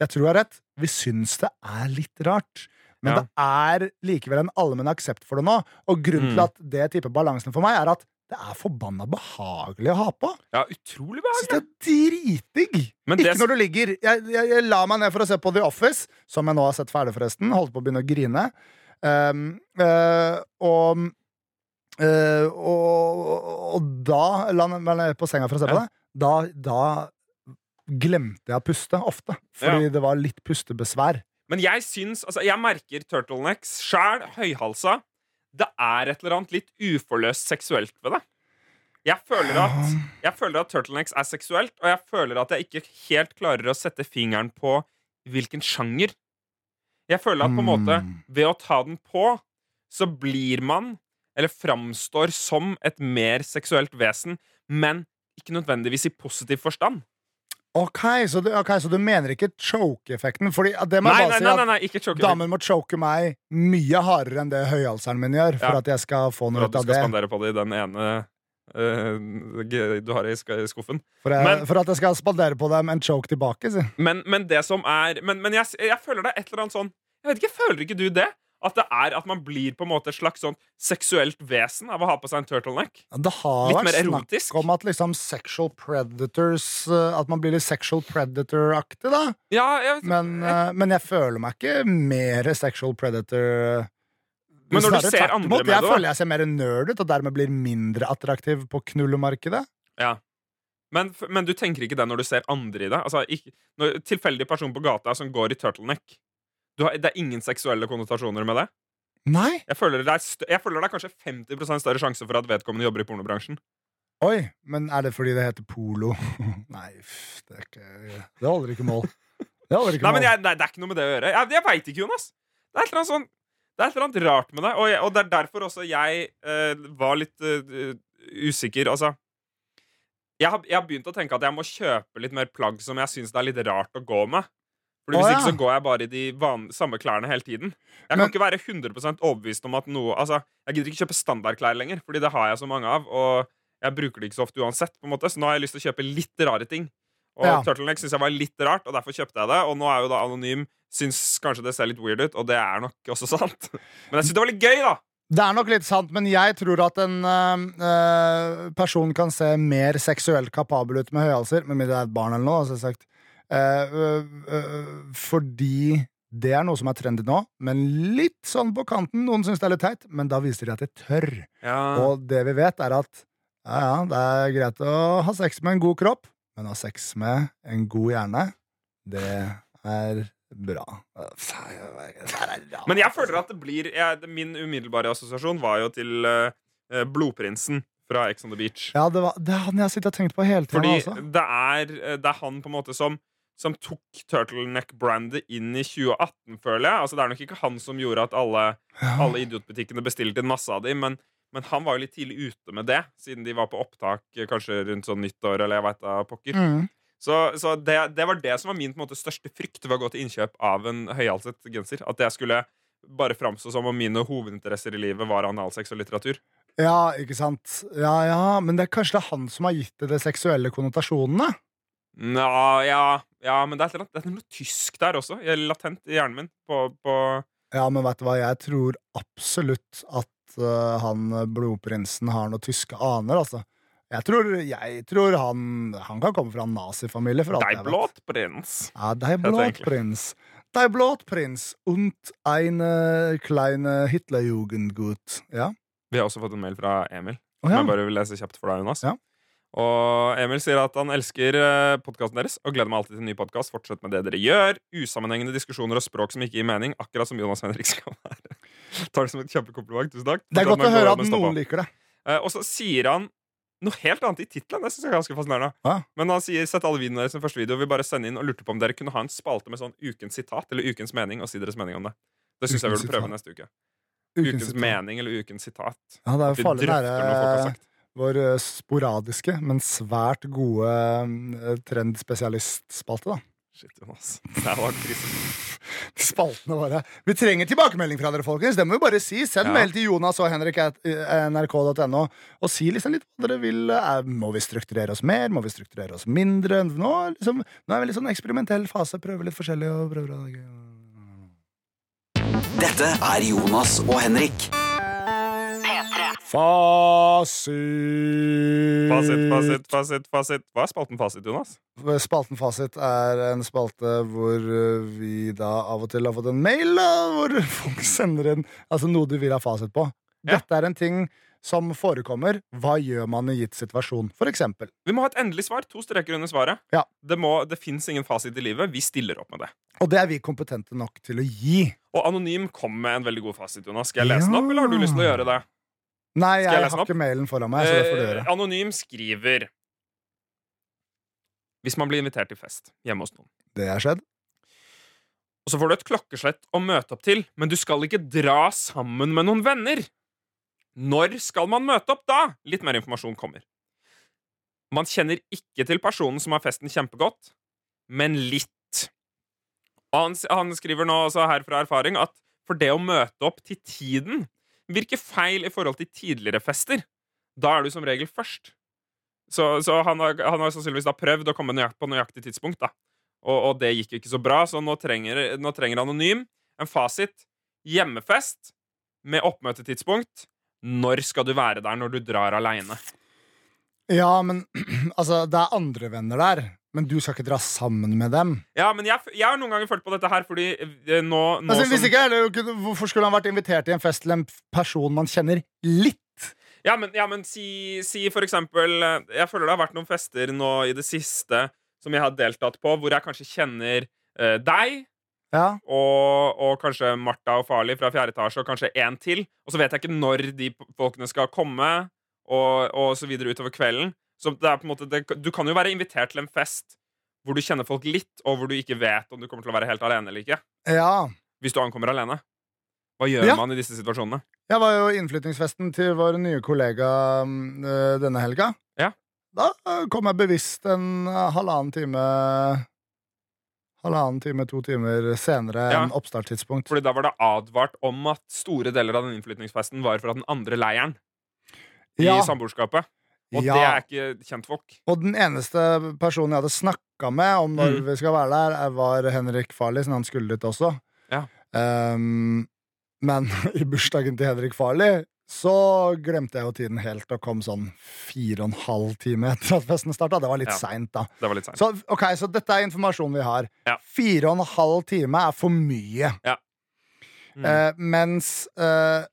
jeg tror jeg har rett. Vi syns det er litt rart. Men Ja. det er likevel en allmenn aksept for det nå. Og grunnen Mm. til at det tipper balansen for meg, er at det er forbanna behagelig å ha på. Ja, utrolig behagelig Så det er dritdigg! Ikke det- når du ligger. Jeg, jeg, jeg la meg ned for å se på The Office, som jeg nå har sett ferdig, forresten. Holdt på å begynne å grine. Um, uh, og, uh, og Og da la jeg meg ned på senga for å se på Ja. det. Da, da glemte jeg å puste ofte, fordi det var litt pustebesvær. Men jeg syns Altså, jeg merker turtlenecks sjæl, høyhalsa. Det er et eller annet litt uforløst seksuelt ved det. Jeg føler, at, jeg føler at turtlenecks er seksuelt, og jeg føler at jeg ikke helt klarer å sette fingeren på hvilken sjanger. Jeg føler at på en måte Mm. ved å ta den på, så blir man, eller framstår som, et mer seksuelt vesen, men ikke nødvendigvis i positiv forstand. Ok, så du, ok, så du mener ikke choke-effekten? Fordi det må Nei, jeg nei, bare si at nei, nei choke. Damen må choke meg mye hardere enn det høyhalseren min gjør, for Ja. at jeg skal få noe ut av det. du skal spandere på det i den ene uh, du har i skuffen. For, jeg, Men- for at jeg skal spandere på dem en choke tilbake, si. Men, men det som er Men, men jeg, jeg føler det er et eller annet sånn Jeg vet ikke, Føler ikke du det? At det er at man blir på en måte et slags sånn seksuelt vesen av å ha på seg en turtleneck? Det har Litt vært snakk om at liksom sexual predators eh, At man blir litt sexual predator-aktig, da. Ja, jeg, Men, jeg, men jeg føler meg ikke mer sexual predator. Men når du ser andre med det, Jeg føler jeg ser mer nerd ut, og dermed blir mindre attraktiv på knullemarkedet. ja. Men, men du tenker ikke det når du ser andre i det? Altså, ikke, når Tilfeldig person på gata som går i turtleneck. Du har, det er ingen seksuelle konnotasjoner med det? Nei! Jeg føler, det er jeg føler det er kanskje 50% større sjanse for at vedkommende jobber i pornobransjen. Oi, men er det fordi det heter polo? *laughs* Nei, pff, det er ikke Det holder ikke mål. Det holder ikke Nei, men jeg, nei, Det er ikke noe med det å gjøre. Jeg, jeg veit ikke, Jonas. Det er et eller annet sånn Det er et eller annet rart med det, og, og det er derfor også jeg eh, var litt uh, usikker. Altså jeg har, jeg har begynt å tenke at jeg må kjøpe litt mer plagg som jeg syns det er litt rart å gå med. Fordi Hvis Hvis ja. ikke så går jeg bare i de samme klærne hele tiden. Jeg Men- kan ikke være 100% overbevist om at noe Altså, Jeg gidder ikke kjøpe standardklær lenger, Fordi det har jeg så mange av. Og jeg bruker det ikke så ofte uansett. på en måte Så nå har jeg lyst til å kjøpe litt rare ting. Og Ja. turtleneck syns jeg var litt rart, og derfor kjøpte jeg det. Og nå er jo da Anonym Syns kanskje det ser litt weird ut, og det er nok også sant. *laughs* Men jeg syns det var litt gøy, da. Det er nok litt sant, men jeg tror at en øh, person kan se mer seksuelt kapabel ut med høyhalser, med mindre det er et barn eller noe, altså Eh, fordi det er noe som er trendy nå, men litt sånn på kanten. Noen syns det er litt teit, men da viser de at de tør. Ja. Og det vi vet, er at ja, ja, det er greit å ha sex med en god kropp, men å ha sex med en god hjerne, det er bra. Men jeg føler at det blir jeg, Min umiddelbare assosiasjon var jo til eh, Blodprinsen fra Ex on the Beach. Ja, det, var, det er han jeg har sittet og tenkt på hele tiden. Fordi Altså. det er, det er han på en måte som som tok turtleneck-brandet inn i 2018, føler jeg. Altså, det er nok ikke han som gjorde at alle, alle idiotbutikkene bestilte en masse av dem, men, men han var jo litt tidlig ute med det, siden de var på opptak eh, kanskje rundt sånn nyttår, eller jeg veit da pokker. Mm. Så, så det, det var det som var min måte, største frykt ved å gå til innkjøp av en høyhalset genser. At jeg skulle bare framstå som om mine hovedinteresser i livet var analsex og litteratur. Ja, ikke sant. Ja, ja, men det er kanskje det er han som har gitt det de seksuelle konnotasjonene? Nja, ja, ja, men det er, det er noe tysk der også. Jeg er latent i hjernen min. På, på Ja, men vet du hva, jeg tror absolutt at uh, han blodprinsen har noen tyske aner, altså. Jeg tror, jeg tror han, han kan komme fra en nazifamilie. for alt Dei jeg vet. Blåtprins. Ja, dei blåt prins Blåtprins. Dei Blåtprins und eine kleine Hitlerjugendgut. Ja. Vi har også fått en mail fra Emil. Som ja. jeg bare vil lese kjapt for deg, Jonas. Ja. Og Emil sier at han elsker podkasten deres og gleder meg alltid til en ny podkast. Fortsett med det dere gjør. Usammenhengende diskusjoner og språk som ikke gir mening. Akkurat som Jonas Henrik skal være. *laughs* Tar det som et kjempekompliment. Tusen takk. Det er godt å høre at noen liker det. Eh, og så sier han noe helt annet i tittelen. Det synes jeg er ganske fascinerende. Ja. Men han sier sett alle videoene deres som første video. Vi bare sende inn og lurte på om dere kunne ha en spalte med sånn ukens sitat eller ukens mening, og si deres mening om det. Det syns jeg vi burde prøve neste uke. Ukens, ukens mening eller ukens sitat. Ja, det er jo farlig nære. Vår øh, sporadiske, men svært gode øh, trendspesialistspalte, da. Shit, Jonas. Det var krise. Spaltene våre. Vi trenger tilbakemelding fra dere, folkens. Det må vi bare si. Send Ja. mail til Jonas og Henrik at eh, nrk.no og si liksom litt hva dere vil. Eh, Må vi strukturere oss mer? Må vi strukturere oss mindre? Nå, liksom, nå er vi litt sånn eksperimentell fase. Prøver litt forskjellig og prøver å Dette er Jonas og Henrik. P3. Fasit. Fasit, fasit, fasit, fasit. Hva er spalten fasit, Jonas? Spalten Fasit er en spalte hvor eh, vi da av og til har fått en mail da, hvor *laughs* folk sender inn altså noe de vil ha fasit på. Ja. Dette er en ting som forekommer. Hva gjør man i gitt situasjon? For eksempel. Vi må ha et endelig svar. To streker under svaret. Ja. Det, må, det fins ingen fasit i livet. Vi stiller opp med det. Og det er vi kompetente nok til å gi. Og Anonym kom med en veldig god fasit, Jonas. Skal jeg lese den opp, eller har du lyst til å gjøre det? Nei, jeg jeg har ikke mailen foran meg. Så det får du Eh, gjøre. Anonym skriver Hvis man blir invitert til fest hjemme hos noen, Det har skjedd. og så får du et klokkeslett å møte opp til, men du skal ikke dra sammen med noen venner. Når skal man møte opp da? Litt mer informasjon kommer. Man kjenner ikke til personen som har festen kjempegodt, men litt. Han, han skriver nå også her fra erfaring at for det å møte opp til tiden virker feil i forhold til tidligere fester. Da er du som regel først. Så, så han, har, han har sannsynligvis da prøvd å komme nøyakt, på nøyaktig tidspunkt, da. Og, og det gikk jo ikke så bra, så nå trenger, nå trenger Anonym en fasit. Hjemmefest med oppmøtetidspunkt. Når skal du være der når du drar aleine? Ja, men *clears throat* altså, det er andre venner der. Men du skal ikke dra sammen med dem. Ja, men jeg, jeg har noen ganger følt på dette her fordi eh, nå, nå Altså, som- hvis ikke, er det jo ikke, hvorfor skulle han vært invitert til en fest til en person man kjenner litt? Ja, men, ja, men si, si for eksempel eh, Jeg føler det har vært noen fester nå i det siste som jeg har deltatt på, hvor jeg kanskje kjenner eh, deg Ja, og, og kanskje Martha og Farley fra fjerde etasje og kanskje én til. Og så vet jeg ikke når de p- folkene skal komme, og, og så videre utover kvelden. Så det er på en måte, det, du kan jo være invitert til en fest hvor du kjenner folk litt, og hvor du ikke vet om du kommer til å være helt alene eller ikke. ja. Hvis du ankommer alene. Hva gjør Ja. man i disse situasjonene? Jeg var jo innflytningsfesten innflyttingsfesten til vår nye kollega øh, denne helga. Ja. Da øh, kom jeg bevisst en øh, halvannen time Halvannen time, to timer senere Ja. enn oppstartstidspunkt. Fordi da var det advart om at store deler av den innflytningsfesten var fra den andre leiren i Ja. samboerskapet. Og Ja. det er ikke kjentfolk. Og den eneste personen jeg hadde snakka med om når Mm. vi skal være der, er- var Henrik Farley, siden han skulle dit også. Ja. Um, men *laughs* i bursdagen til Henrik Farley så glemte jeg jo tiden helt og kom sånn fire og en halv time etter at festen starta. Det var litt Ja. seint, da. Det var litt sent. Så, ok, så dette er informasjonen vi har. Ja. Fire og en halv time er for mye. Mm. Uh, mens eh,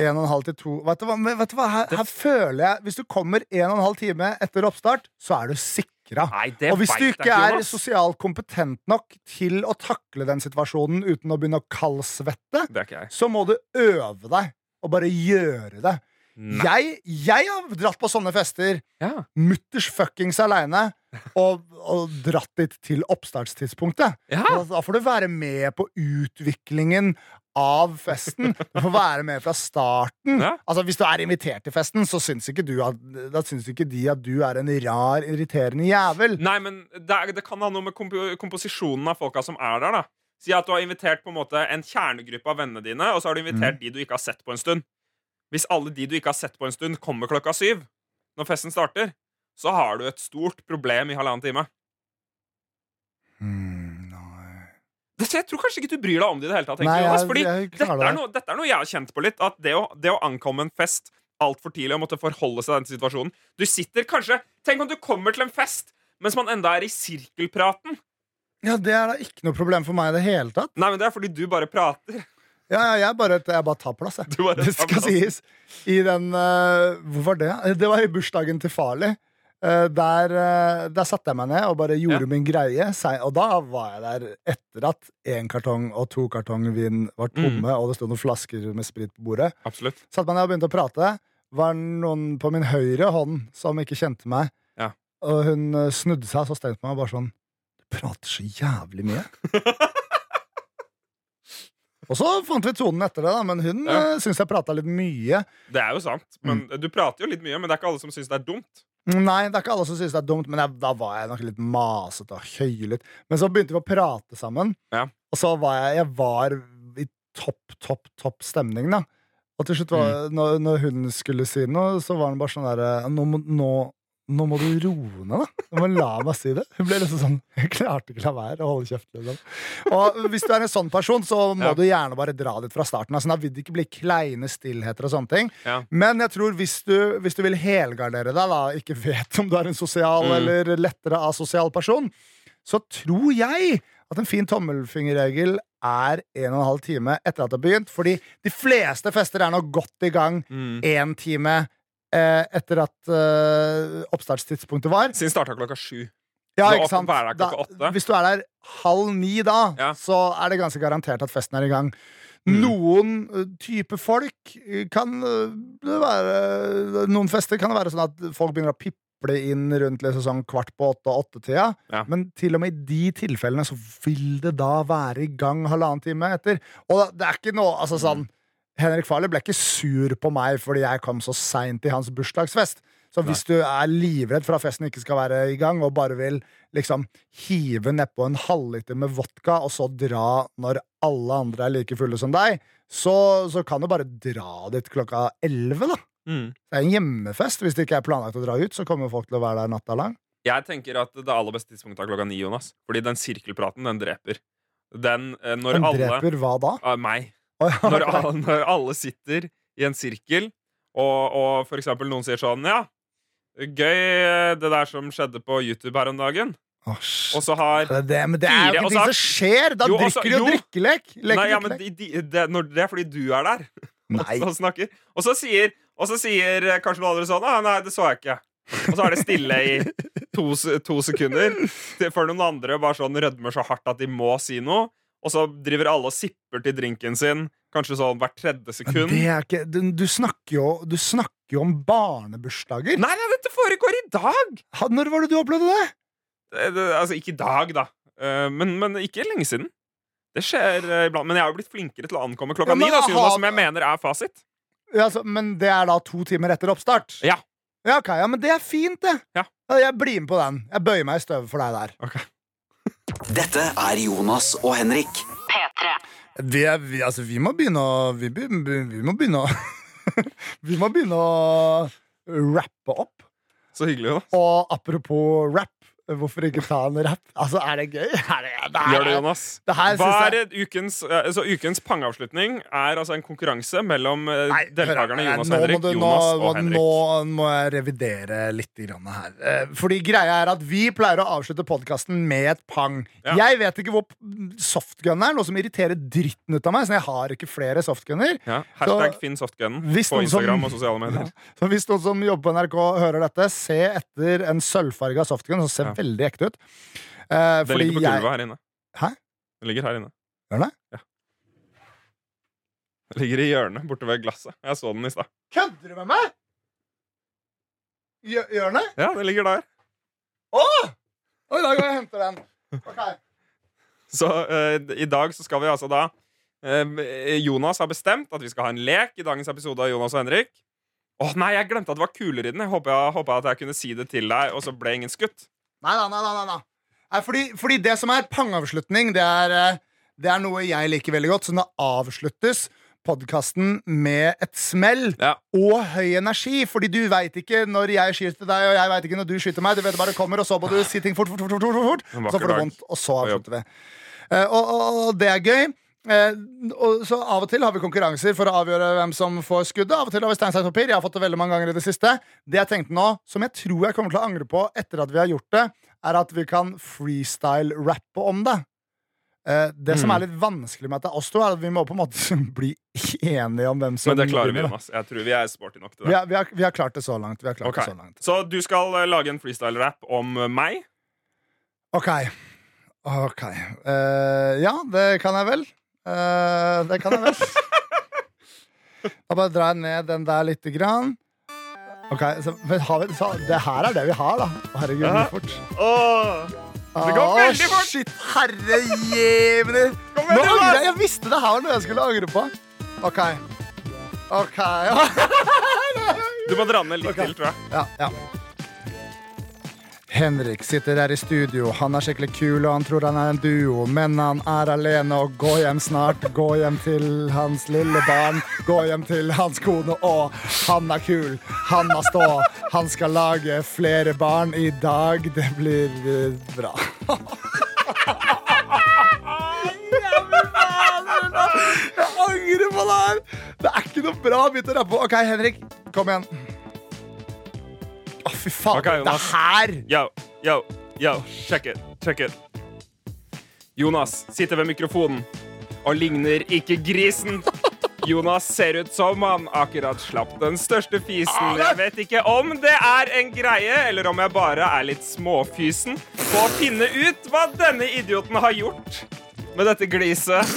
en og en halv til to Vet du hva, vet du hva? Her, her føler jeg Hvis du kommer en og en halv time etter oppstart, så er du sikra. Nei, Og hvis du ikke er Jonas. sosialt kompetent nok til å takle den situasjonen uten å begynne å kaldsvette, så må du øve deg og bare gjøre det. Jeg, jeg har dratt på sånne fester Ja. mutters fuckings aleine og, og dratt dit til oppstartstidspunktet. Ja. Da, får du være med på utviklingen av festen. Du får være med fra starten. Ja. Altså Hvis du er invitert til festen, så syns ikke, du at, da syns ikke de at du er en rar, irriterende jævel. Nei, men det, er, det kan ha noe med komp komposisjonen av folka som er der. da Si at du har invitert på en måte en kjernegruppe av vennene dine, og så har du invitert de du ikke har sett på en stund. Hvis alle de du ikke har sett på en stund, kommer klokka syv når festen starter, så har du et stort problem i halvannen time. Hmm, nei. Dette, jeg tror kanskje ikke du bryr deg om det i det hele tatt. Nei, Jonas, fordi jeg dette, er noe, dette er noe jeg har kjent på litt. At det å, det å ankomme en fest altfor tidlig og måtte forholde seg til den situasjonen Du sitter kanskje Tenk om du kommer til en fest mens man enda er i sirkelpraten. Ja, Det er da ikke noe problem for meg i det hele tatt. Nei, men det er fordi du bare prater. Ja, ja, jeg, bare, jeg bare tar plass, jeg. Det skal plass. sies. I den uh, Hvor var det? Det var i bursdagen til Farley. Eh, der, eh, der satte jeg meg ned og bare gjorde Ja. min greie. Og da var jeg der etter at én kartong og to kartong vin var tomme, Mm. og det sto noen flasker med sprit på bordet. Absolutt. Satte meg ned og begynte å prate. Var noen på min høyre hånd som ikke kjente meg. Ja. Og hun eh, snudde seg så strengt på meg og bare sånn Du prater så jævlig mye. *laughs* og så fant vi tonen etter det, da, men hun Ja. ja. syns jeg prata litt mye. Det er jo sant. Men Mm. Du prater jo litt mye, men det er ikke alle som syns det er dumt. Nei, det er ikke alle som syns det er dumt, men jeg, da var jeg nok litt masete og høylytt. Men så begynte vi å prate sammen, Ja. og så var jeg, jeg var i topp, topp, topp stemning, da. Og til slutt, var, Mm. når, når hun skulle si noe, så var hun bare sånn derre nå, må- nå, nå må du roe ned, da. Du må la meg si det. Hun ble liksom sånn Jeg klarte ikke la være å holde kjeft. Liksom. Og hvis du er en sånn person, så må Ja. du gjerne bare dra dit fra starten. Altså, da vil det ikke bli kleine stillheter og sånne ting. Ja. Men jeg tror hvis du, hvis du vil helgardere deg, da, ikke vet om du er en sosial Mm. eller lettere asosial person, så tror jeg at en fin tommelfingerregel er en og en halv time etter at det har begynt. Fordi de fleste fester er nå godt i gang Mm. time etter at eh, oppstartstidspunktet var. Siden starta klokka sju. Ja, ikke sant? åtte. hvis du er der halv ni da, Ja. så er det ganske garantert at festen er i gang. Mm. Noen uh, type folk kan det være Noen fester kan det være sånn at folk begynner å piple inn rundt liksom sånn kvart på åtte og åtte-tida. Ja. Men til og med i de tilfellene så vil det da være i gang halvannen time etter. Og det er ikke noe altså sånn Henrik Farley ble ikke sur på meg fordi jeg kom så seint i hans bursdagsfest. Så hvis du er livredd for at festen ikke skal være i gang, og bare vil liksom hive nedpå en halvliter med vodka, og så dra når alle andre er like fulle som deg, så, så kan du bare dra dit klokka elleve, da. Mm. Det er en hjemmefest. Hvis det ikke er planlagt å dra ut, så kommer folk til å være der natta lang. Jeg tenker at det aller beste tidspunktet er klokka ni, Jonas. Fordi den sirkelpraten, den dreper. Den, eh, når Den alle dreper hva da? Uh, Meg. Når, alle, når alle sitter i en sirkel, og, og for eksempel noen sier sånn Ja, gøy eh, det der som skjedde på YouTube her om dagen. Oh. Og så har Det det, men det er jo og ikke så- ting som skjer! Da Jo, drikker du jo jo. drikkelek. Leker Nei, ja, men de, de, det, det er fordi du er der *laughs* Nei. og snakker. Og så sier, og så sier eh, kanskje noen andre sånn ah, Nei, det så jeg ikke. Og så er det stille i to, to sekunder før noen andre bare sånn rødmer så hardt at de må si noe. Og så driver alle og sipper til drinken sin kanskje sånn hvert tredje sekund. det er ikke, du, du, snakker jo, du snakker jo om barnebursdager. Nei, nei, dette foregår i dag! Ha- Når var det du opplevde det? Det, det, altså, ikke i dag, da. Uh, men, men ikke lenge siden. Det skjer uh, iblant. Men jeg har jo blitt flinkere til å ankomme klokka Ja, ni, da, ha- Jonas, som jeg mener er fasit. Ja, altså, men det er da to timer etter oppstart? Ja. Ja, okay, ja, Men det er fint, det. Ja. Jeg blir med på den. Jeg bøyer meg i støvet for deg der. Ok. Dette er Jonas og Henrik. P3. Vi, er, vi, altså, vi må begynne å Vi, be- be- vi må begynne å *laughs* Vi må begynne å rappe opp. Så hyggelig, jo. Og apropos rap, hvorfor ikke ta en rap? Altså, er det gøy? Er det, det er- Gjør det, Jonas. Det er ukens, altså, ukens pangeavslutning er altså en konkurranse mellom eh, Nei, deltakerne Jonas og Henrik. Du, Jonas nå, og Henrik. Nå må jeg revidere litt her. Eh, Fordi greia er at vi pleier å avslutte podkasten med et pang. Ja. Jeg vet ikke hvor softgun er, noe som irriterer dritten ut av meg. Så jeg har ikke flere softgunner. Ja, hashtag Så- Finn softgunen på Instagram som- og sosiale *laughs* medier. Så hvis noen som jobber på NRK hører dette, se etter en sølvfarga softgun Så ser Ja. veldig ekte ut. Eh, Det ligger på jeg- gulvet her inne. Hæ? Det ligger her inne. Gjør det? Det ligger i hjørnet borte ved glasset. Jeg så den i stad. Kødder du med meg?! Gjør? Ja, det ligger der. Oi, da går jeg og henter den. Okay. Så eh, i dag så skal vi altså da eh, Jonas har bestemt at vi skal ha en lek i dagens episode av Jonas og Henrik. Åh nei, jeg glemte at det var kuler i den. Jeg håpa at jeg kunne si det til deg, og så ble ingen skutt. Nei da, nei da. Fordi, fordi det som er pangeavslutning, det er, eh, det er noe jeg liker veldig godt. Så det avsluttes podkasten med et smell Ja. og høy energi. Fordi du veit ikke når jeg skyter deg, og jeg veit ikke når du skyter meg. Du vet bare det kommer, og så må du si ting fort, fort, fort, fort, fort, fort. Så får du vondt, og så avslutter vi. Eh, og, og, og det er gøy. Eh, og så Av og til har vi konkurranser for å avgjøre hvem som får skuddet. Av og til har vi stein, saks, papir. Jeg har fått det veldig mange ganger i det siste. Det jeg tenkte nå, som jeg tror jeg kommer til å angre på etter at vi har gjort det, er at vi kan freestyle-rappe om det. Eh, det som Mm. er litt vanskelig med at det er oss to, er at vi må på en måte *laughs* bli enige om hvem som Men det klarer vi. Jonas. Jeg tror vi er sporty nok til Vi det. har, vi, har, vi har klart det så langt. Vi har klart okay. det så langt. Så du skal eh, lage en freestyle-rap om eh, meg. OK. Ok. Eh, ja, det kan jeg vel. Eh, det kan jeg vel. *laughs* Da bare drar jeg ned den der lite grann. Ok, så, men har vi, så, Det her er det vi har, da. Herregud, Ja. fort. Åh, Det går veldig fort. Shit, herre jevner. Nå angrer jeg. Jeg visste det her var noe jeg skulle angre på. OK. OK. *laughs* Du må dra ned litt okay. til, tror jeg. ja. ja. Henrik sitter her i studio. Han er skikkelig kul, og han tror han er en duo. Men han er alene og gå hjem snart. Gå hjem til hans lille barn. Gå hjem til hans kone. Og han er kul. Han må stå. Han skal lage flere barn i dag. Det blir eh, bra. Jeg angrer på det her! Det er ikke noe bra å begynne å rappe. OK, Henrik, kom igjen. Fy faen. Okay, det her Yo, yo, yo, check it, check it. Jonas sitter ved mikrofonen og ligner ikke grisen. Jonas ser ut som han akkurat slapp den største fisen. Jeg vet ikke om det er en greie, eller om jeg bare er litt småfysen på å finne ut hva denne idioten har gjort med dette gliset.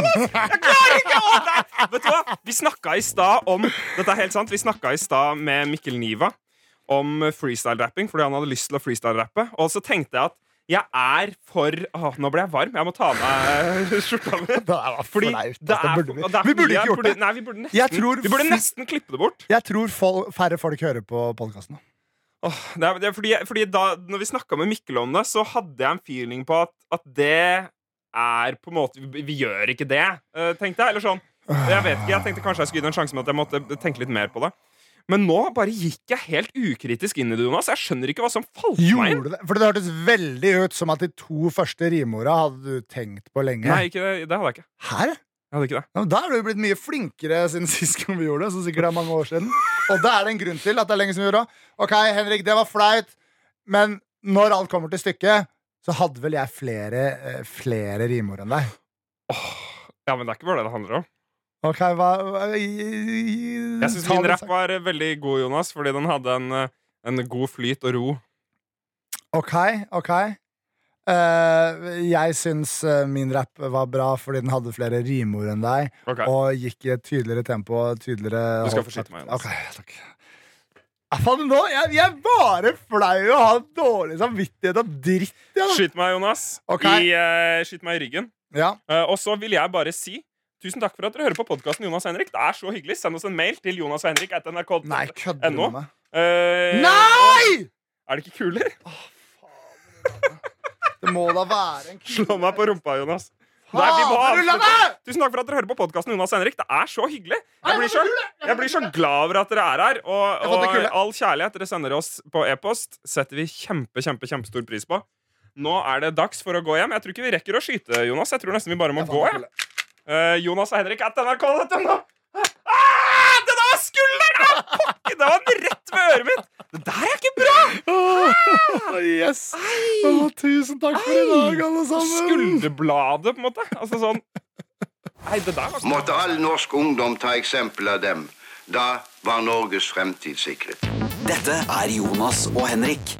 Jonas! Jeg klarer ikke! Å, nei. Vet du hva? Vi snakka i stad om Dette er helt sant. Vi snakka i stad med Mikkel Niva om freestyle-rapping fordi han hadde lyst til å freestyle-rappe. Og så tenkte jeg at jeg er for å, Nå ble jeg varm. Jeg må ta av meg skjorta mi. *laughs* Det Fordi altså. er, vi. det er vi burde ikke gjort det. Nei, vi burde nesten, tror vi burde nesten klippe det bort. Jeg tror færre folk hører på podkasten. Oh, det er, det er fordi, fordi da når vi snakka med Mikkel om det, så hadde jeg en feeling på at, at det er på en måte Vi, vi gjør ikke det, eh, tenkte jeg. Eller sånn. Jeg vet ikke, jeg tenkte kanskje jeg skulle gi det en sjanse med at jeg måtte tenke litt mer på det. Men nå bare gikk jeg helt ukritisk inn i det, Jonas. Jeg skjønner ikke hva som falt meg inn. Det? For det hørtes veldig ut som at de to første rimorda hadde du tenkt på lenge. Nei, ikke det, det hadde jeg ikke. Her? Jeg hadde ikke det. Ja, men da er du blitt mye flinkere siden *laughs* sist gang vi gjorde det. Som sikkert er mange år siden Og da er det en grunn til at det er lenge siden vi gjorde det. Ok, Henrik, det var flaut, men når alt kommer til stykket, så hadde vel jeg flere, eh, flere rimord enn deg. Ja, men det er ikke bare det det handler om. Ok, hva, hva Jeg Jeg syns min rapp var veldig god, Jonas, fordi den hadde en, eh, en god flyt og ro. Ok, ok. Uh, jeg syns min rapp var bra fordi den hadde flere rimord enn deg. okay. Og gikk i et tydeligere tempo. Tydeligere Du skal få skyte meg, Jonas. Ok, takk faen, nå, jeg, jeg er bare flau og har dårlig samvittighet og dritt. Ja. Skyt meg, Jonas. Okay. I, eh, skyt meg i ryggen. Ja. Uh, og så vil jeg bare si tusen takk for at dere hører på podkasten Jonas og Henrik. Det er så hyggelig. Send oss en mail til Jonas og Henrik. Nei, kødder du med? Eh, Nei! Er det ikke kuler? Det må da være en Slå meg på rumpa, Jonas. Nei, vi må avslutte. Tusen takk for at dere hører på podkasten Jonas Henrik. Det er så hyggelig. Jeg blir så, jeg blir så glad over at dere er her. Og, og all kjærlighet dere sender oss på e-post, setter vi kjempe, kjempe, kjempestor pris på. Nå er det dags for å gå hjem. Jeg tror ikke vi rekker å skyte, Jonas. Jeg tror nesten vi bare må gå. Ja. Eh, Jonas og Henrik at nrk.no. Ah, det der var skulderen! Ah, pokker, det var den rett ved øret mitt. Det der er ikke bra! Ah, yes. Oh, tusen takk for i dag, alle sammen. Skulderbladet, på en måte. Altså sånn Nei, det der var Måtte all norsk ungdom ta eksempel av dem. Da var Norges fremtid sikret. Dette er Jonas og Henrik.